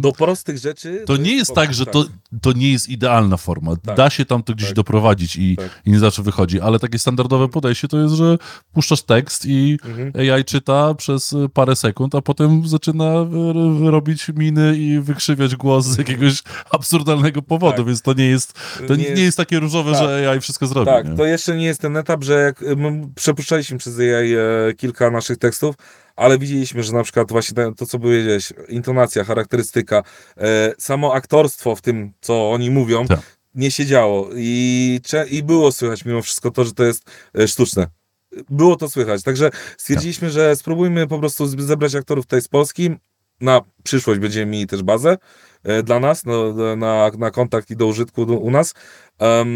Do prostych rzeczy... to nie jest tak, że to, to nie jest idealna forma. Tak. Da się tam to gdzieś Tak. doprowadzić i, Tak. i nie zawsze wychodzi, ale takie standardowe podejście to jest, że puszczasz tekst i Mhm. AI czyta przez e, parę sekund, a potem zaczyna wy- robić miny i wykrzywiać głos z jakiegoś absurdalnego powodu, Tak. więc to nie jest, to nie, jest- jest takie różowe, tak. że AI wszystko zrobi. Tak, nie? to jeszcze nie jest ten etap, że jak y, my przepuszczaliśmy przez AI e, kilka naszych tekstów, ale widzieliśmy, że na przykład właśnie to, co powiedziałeś, intonacja, charakterystyka, e, samo aktorstwo w tym, co oni mówią, Tak. nie się działo i, i było słychać mimo wszystko to, że to jest e, sztuczne. Było to słychać, także stwierdziliśmy, że spróbujmy po prostu zebrać aktorów tutaj z Polski, na przyszłość będziemy mieli też bazę e, dla nas, no, na, na kontakt i do użytku do, u nas. Em,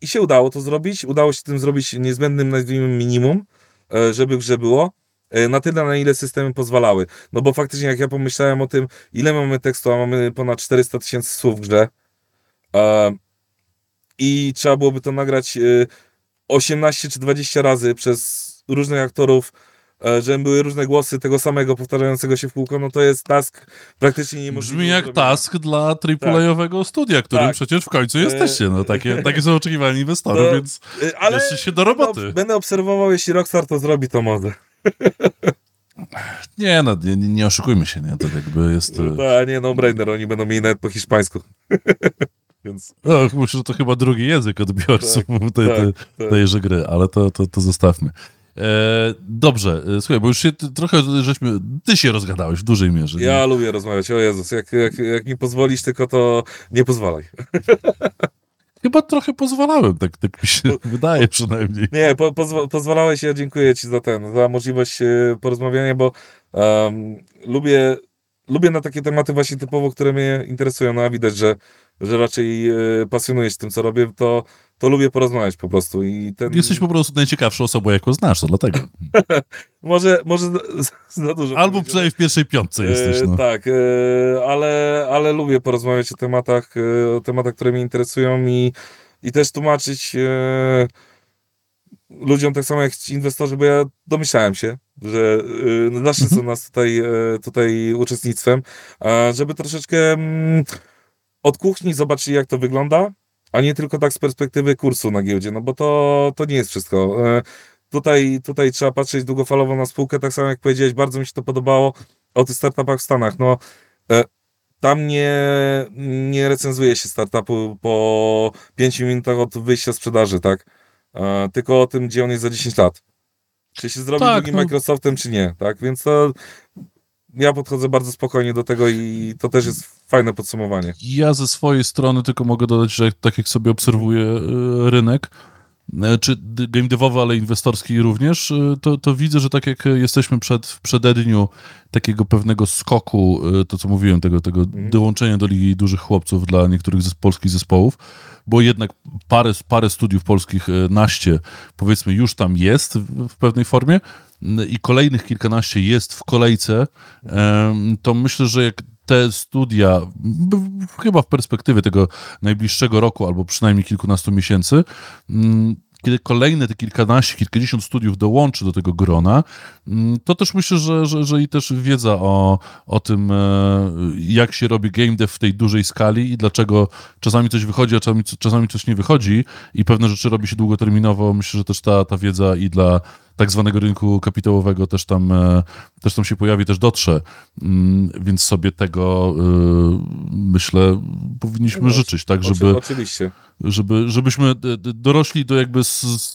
I się udało to zrobić. Udało się tym zrobić niezbędnym, nazwijmy, minimum, e, żeby grze było. E, na tyle, na ile systemy pozwalały. No bo faktycznie, jak ja pomyślałem o tym, ile mamy tekstu, a mamy ponad 400 tysięcy słów w grze e, i trzeba byłoby to nagrać e, 18 czy 20 razy przez różnych aktorów, e, żeby były różne głosy tego samego powtarzającego się w kółko, no to jest task praktycznie niemożliwy. Brzmi jak zrobienia. task dla AAA-owego studia, którym Tak. przecież w końcu E, jesteście. No, takie, takie są oczekiwania inwestorów, to- więc E, Ale bierzcie się do roboty. No, będę obserwował, jeśli Rockstar to zrobi, to może. nie, no, nie, nie oszukujmy się, nie? To jakby jest... e, To nie, no brainer, oni będą mieli nawet po hiszpańsku. Więc No, myślę, że to chyba drugi język odbiorców tej, tej, tak. tejże gry, ale to, to, to zostawmy. E, dobrze, e, słuchaj, bo już się trochę żeśmy... Ty się rozgadałeś w dużej mierze. nie? ja lubię rozmawiać, o Jezus, jak, jak, jak mi pozwolisz, tylko to nie pozwalaj. Chyba trochę pozwalałem, tak, tak mi się wydaje przynajmniej. Nie, po, pozwa, pozwalałeś, ja dziękuję Ci za ten, za możliwość e, porozmawiania, bo em, lubię, lubię na takie tematy właśnie typowo, które mnie interesują, no a widać, że, że raczej e, pasjonujesz tym, co robię, to, to lubię porozmawiać po prostu i ten... Jesteś po prostu najciekawszą osobą, jaką znasz, to dlatego. Może, może za, dużo Albo przynajmniej w pierwszej piątce jesteś, E, no. Tak, e, ale, ale lubię porozmawiać o tematach, e, o tematach, które mnie interesują i, i też tłumaczyć e, ludziom tak samo jak ci inwestorzy, bo ja domyślałem się, że e, no zawsze są nas tutaj, e, tutaj uczestnictwem, a żeby troszeczkę mm, od kuchni zobaczyli jak to wygląda, a nie tylko tak z perspektywy kursu na giełdzie, no bo to, to nie jest wszystko. E, Tutaj, tutaj trzeba patrzeć długofalowo na spółkę, tak samo jak powiedziałeś, bardzo mi się to podobało o tych startupach w Stanach. No, e, tam nie, nie recenzuje się startupu po 5 minutach od wyjścia sprzedaży, tak? E, tylko o tym, gdzie on jest za 10 lat. Czy się zrobi Tak, no. Microsoftem, czy nie, tak? Więc to ja podchodzę bardzo spokojnie do tego i to też jest fajne podsumowanie. Ja ze swojej strony tylko mogę dodać, że tak jak sobie obserwuję e, rynek, e, czy game devowy, ale inwestorski również, e, to, to widzę, że tak jak jesteśmy przed, w przededniu takiego pewnego skoku, to co mówiłem, tego, tego dołączenia do Ligi Dużych Chłopców dla niektórych zes- polskich zespołów, bo jednak parę, parę studiów polskich, naście, powiedzmy, już tam jest w, pewnej formie i kolejnych kilkanaście jest w kolejce, em, to myślę, że jak te studia, chyba w perspektywie tego najbliższego roku, albo przynajmniej kilkunastu miesięcy, mm, kiedy kolejne te kilkanaście, kilkadziesiąt studiów dołączy do tego grona, mm, to też myślę, że, że, że i też wiedza o, o tym, e, jak się robi game dev w tej dużej skali i dlaczego czasami coś wychodzi, a czasami, czasami coś nie wychodzi. I pewne rzeczy robi się długoterminowo, myślę, że też ta, ta wiedza i dla tak zwanego rynku kapitałowego też tam, e, też tam się pojawi, też dotrze. Mm, Więc sobie tego, e, myślę, powinniśmy No, życzyć, tak, żeby, Oczywiście. żeby, żebyśmy d- dorośli do jakby s,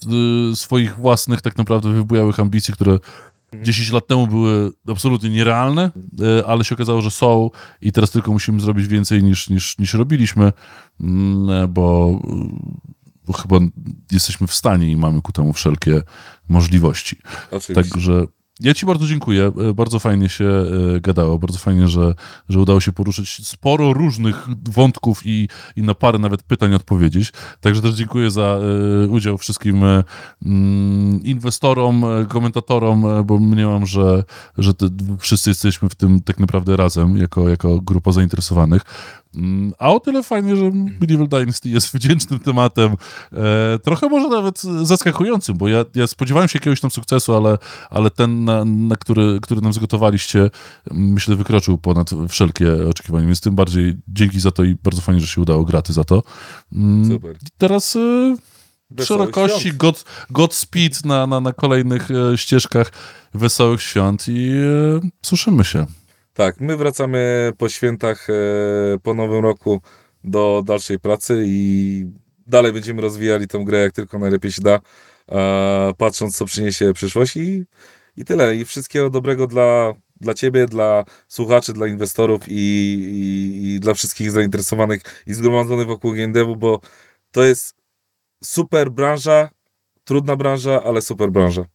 y, swoich własnych tak naprawdę wybujałych ambicji, które 10 lat temu były absolutnie nierealne, e, ale się okazało, że są i teraz tylko musimy zrobić więcej niż, niż, niż robiliśmy, mm, e, bo, bo chyba jesteśmy w stanie i mamy ku temu wszelkie możliwości. Oczywiście. Także ja Ci bardzo dziękuję. E, Bardzo fajnie się e, gadało. Bardzo fajnie, że, że udało się poruszyć sporo różnych wątków i, i na parę nawet pytań odpowiedzieć. Także też dziękuję za e, udział wszystkim mm, inwestorom, komentatorom, bo mniemam, że, że wszyscy jesteśmy w tym tak naprawdę razem, jako, jako grupa zainteresowanych. Mm, A o tyle fajnie, że Medieval Dynasty jest wdzięcznym tematem, e, trochę może nawet zaskakującym, bo ja, ja spodziewałem się jakiegoś tam sukcesu, ale, ale ten, na, na który, który nam zgotowaliście, mm, myślę, wykroczył ponad wszelkie oczekiwania, więc tym bardziej dzięki za to i bardzo fajnie, że się udało, graty za to. Mm, Super. i Teraz e, szerokości. God, Godspeed na, na, na kolejnych e, ścieżkach wesołych świąt i e, słyszymy się. Tak, my wracamy po świętach, e, po nowym roku do dalszej pracy i dalej będziemy rozwijali tę grę jak tylko najlepiej się da, patrząc co przyniesie przyszłość i, i tyle. I wszystkiego dobrego dla, dla Ciebie, dla słuchaczy, dla inwestorów i, i, i dla wszystkich zainteresowanych i zgromadzonych wokół game devu, bo to jest super branża, trudna branża, ale super branża.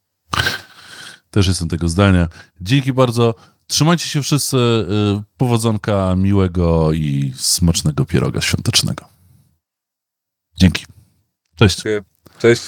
Też jestem tego zdania. Dzięki bardzo. Trzymajcie się wszyscy. y, Powodzonka miłego i smacznego pieroga świątecznego. Dzięki. Cześć. Cześć.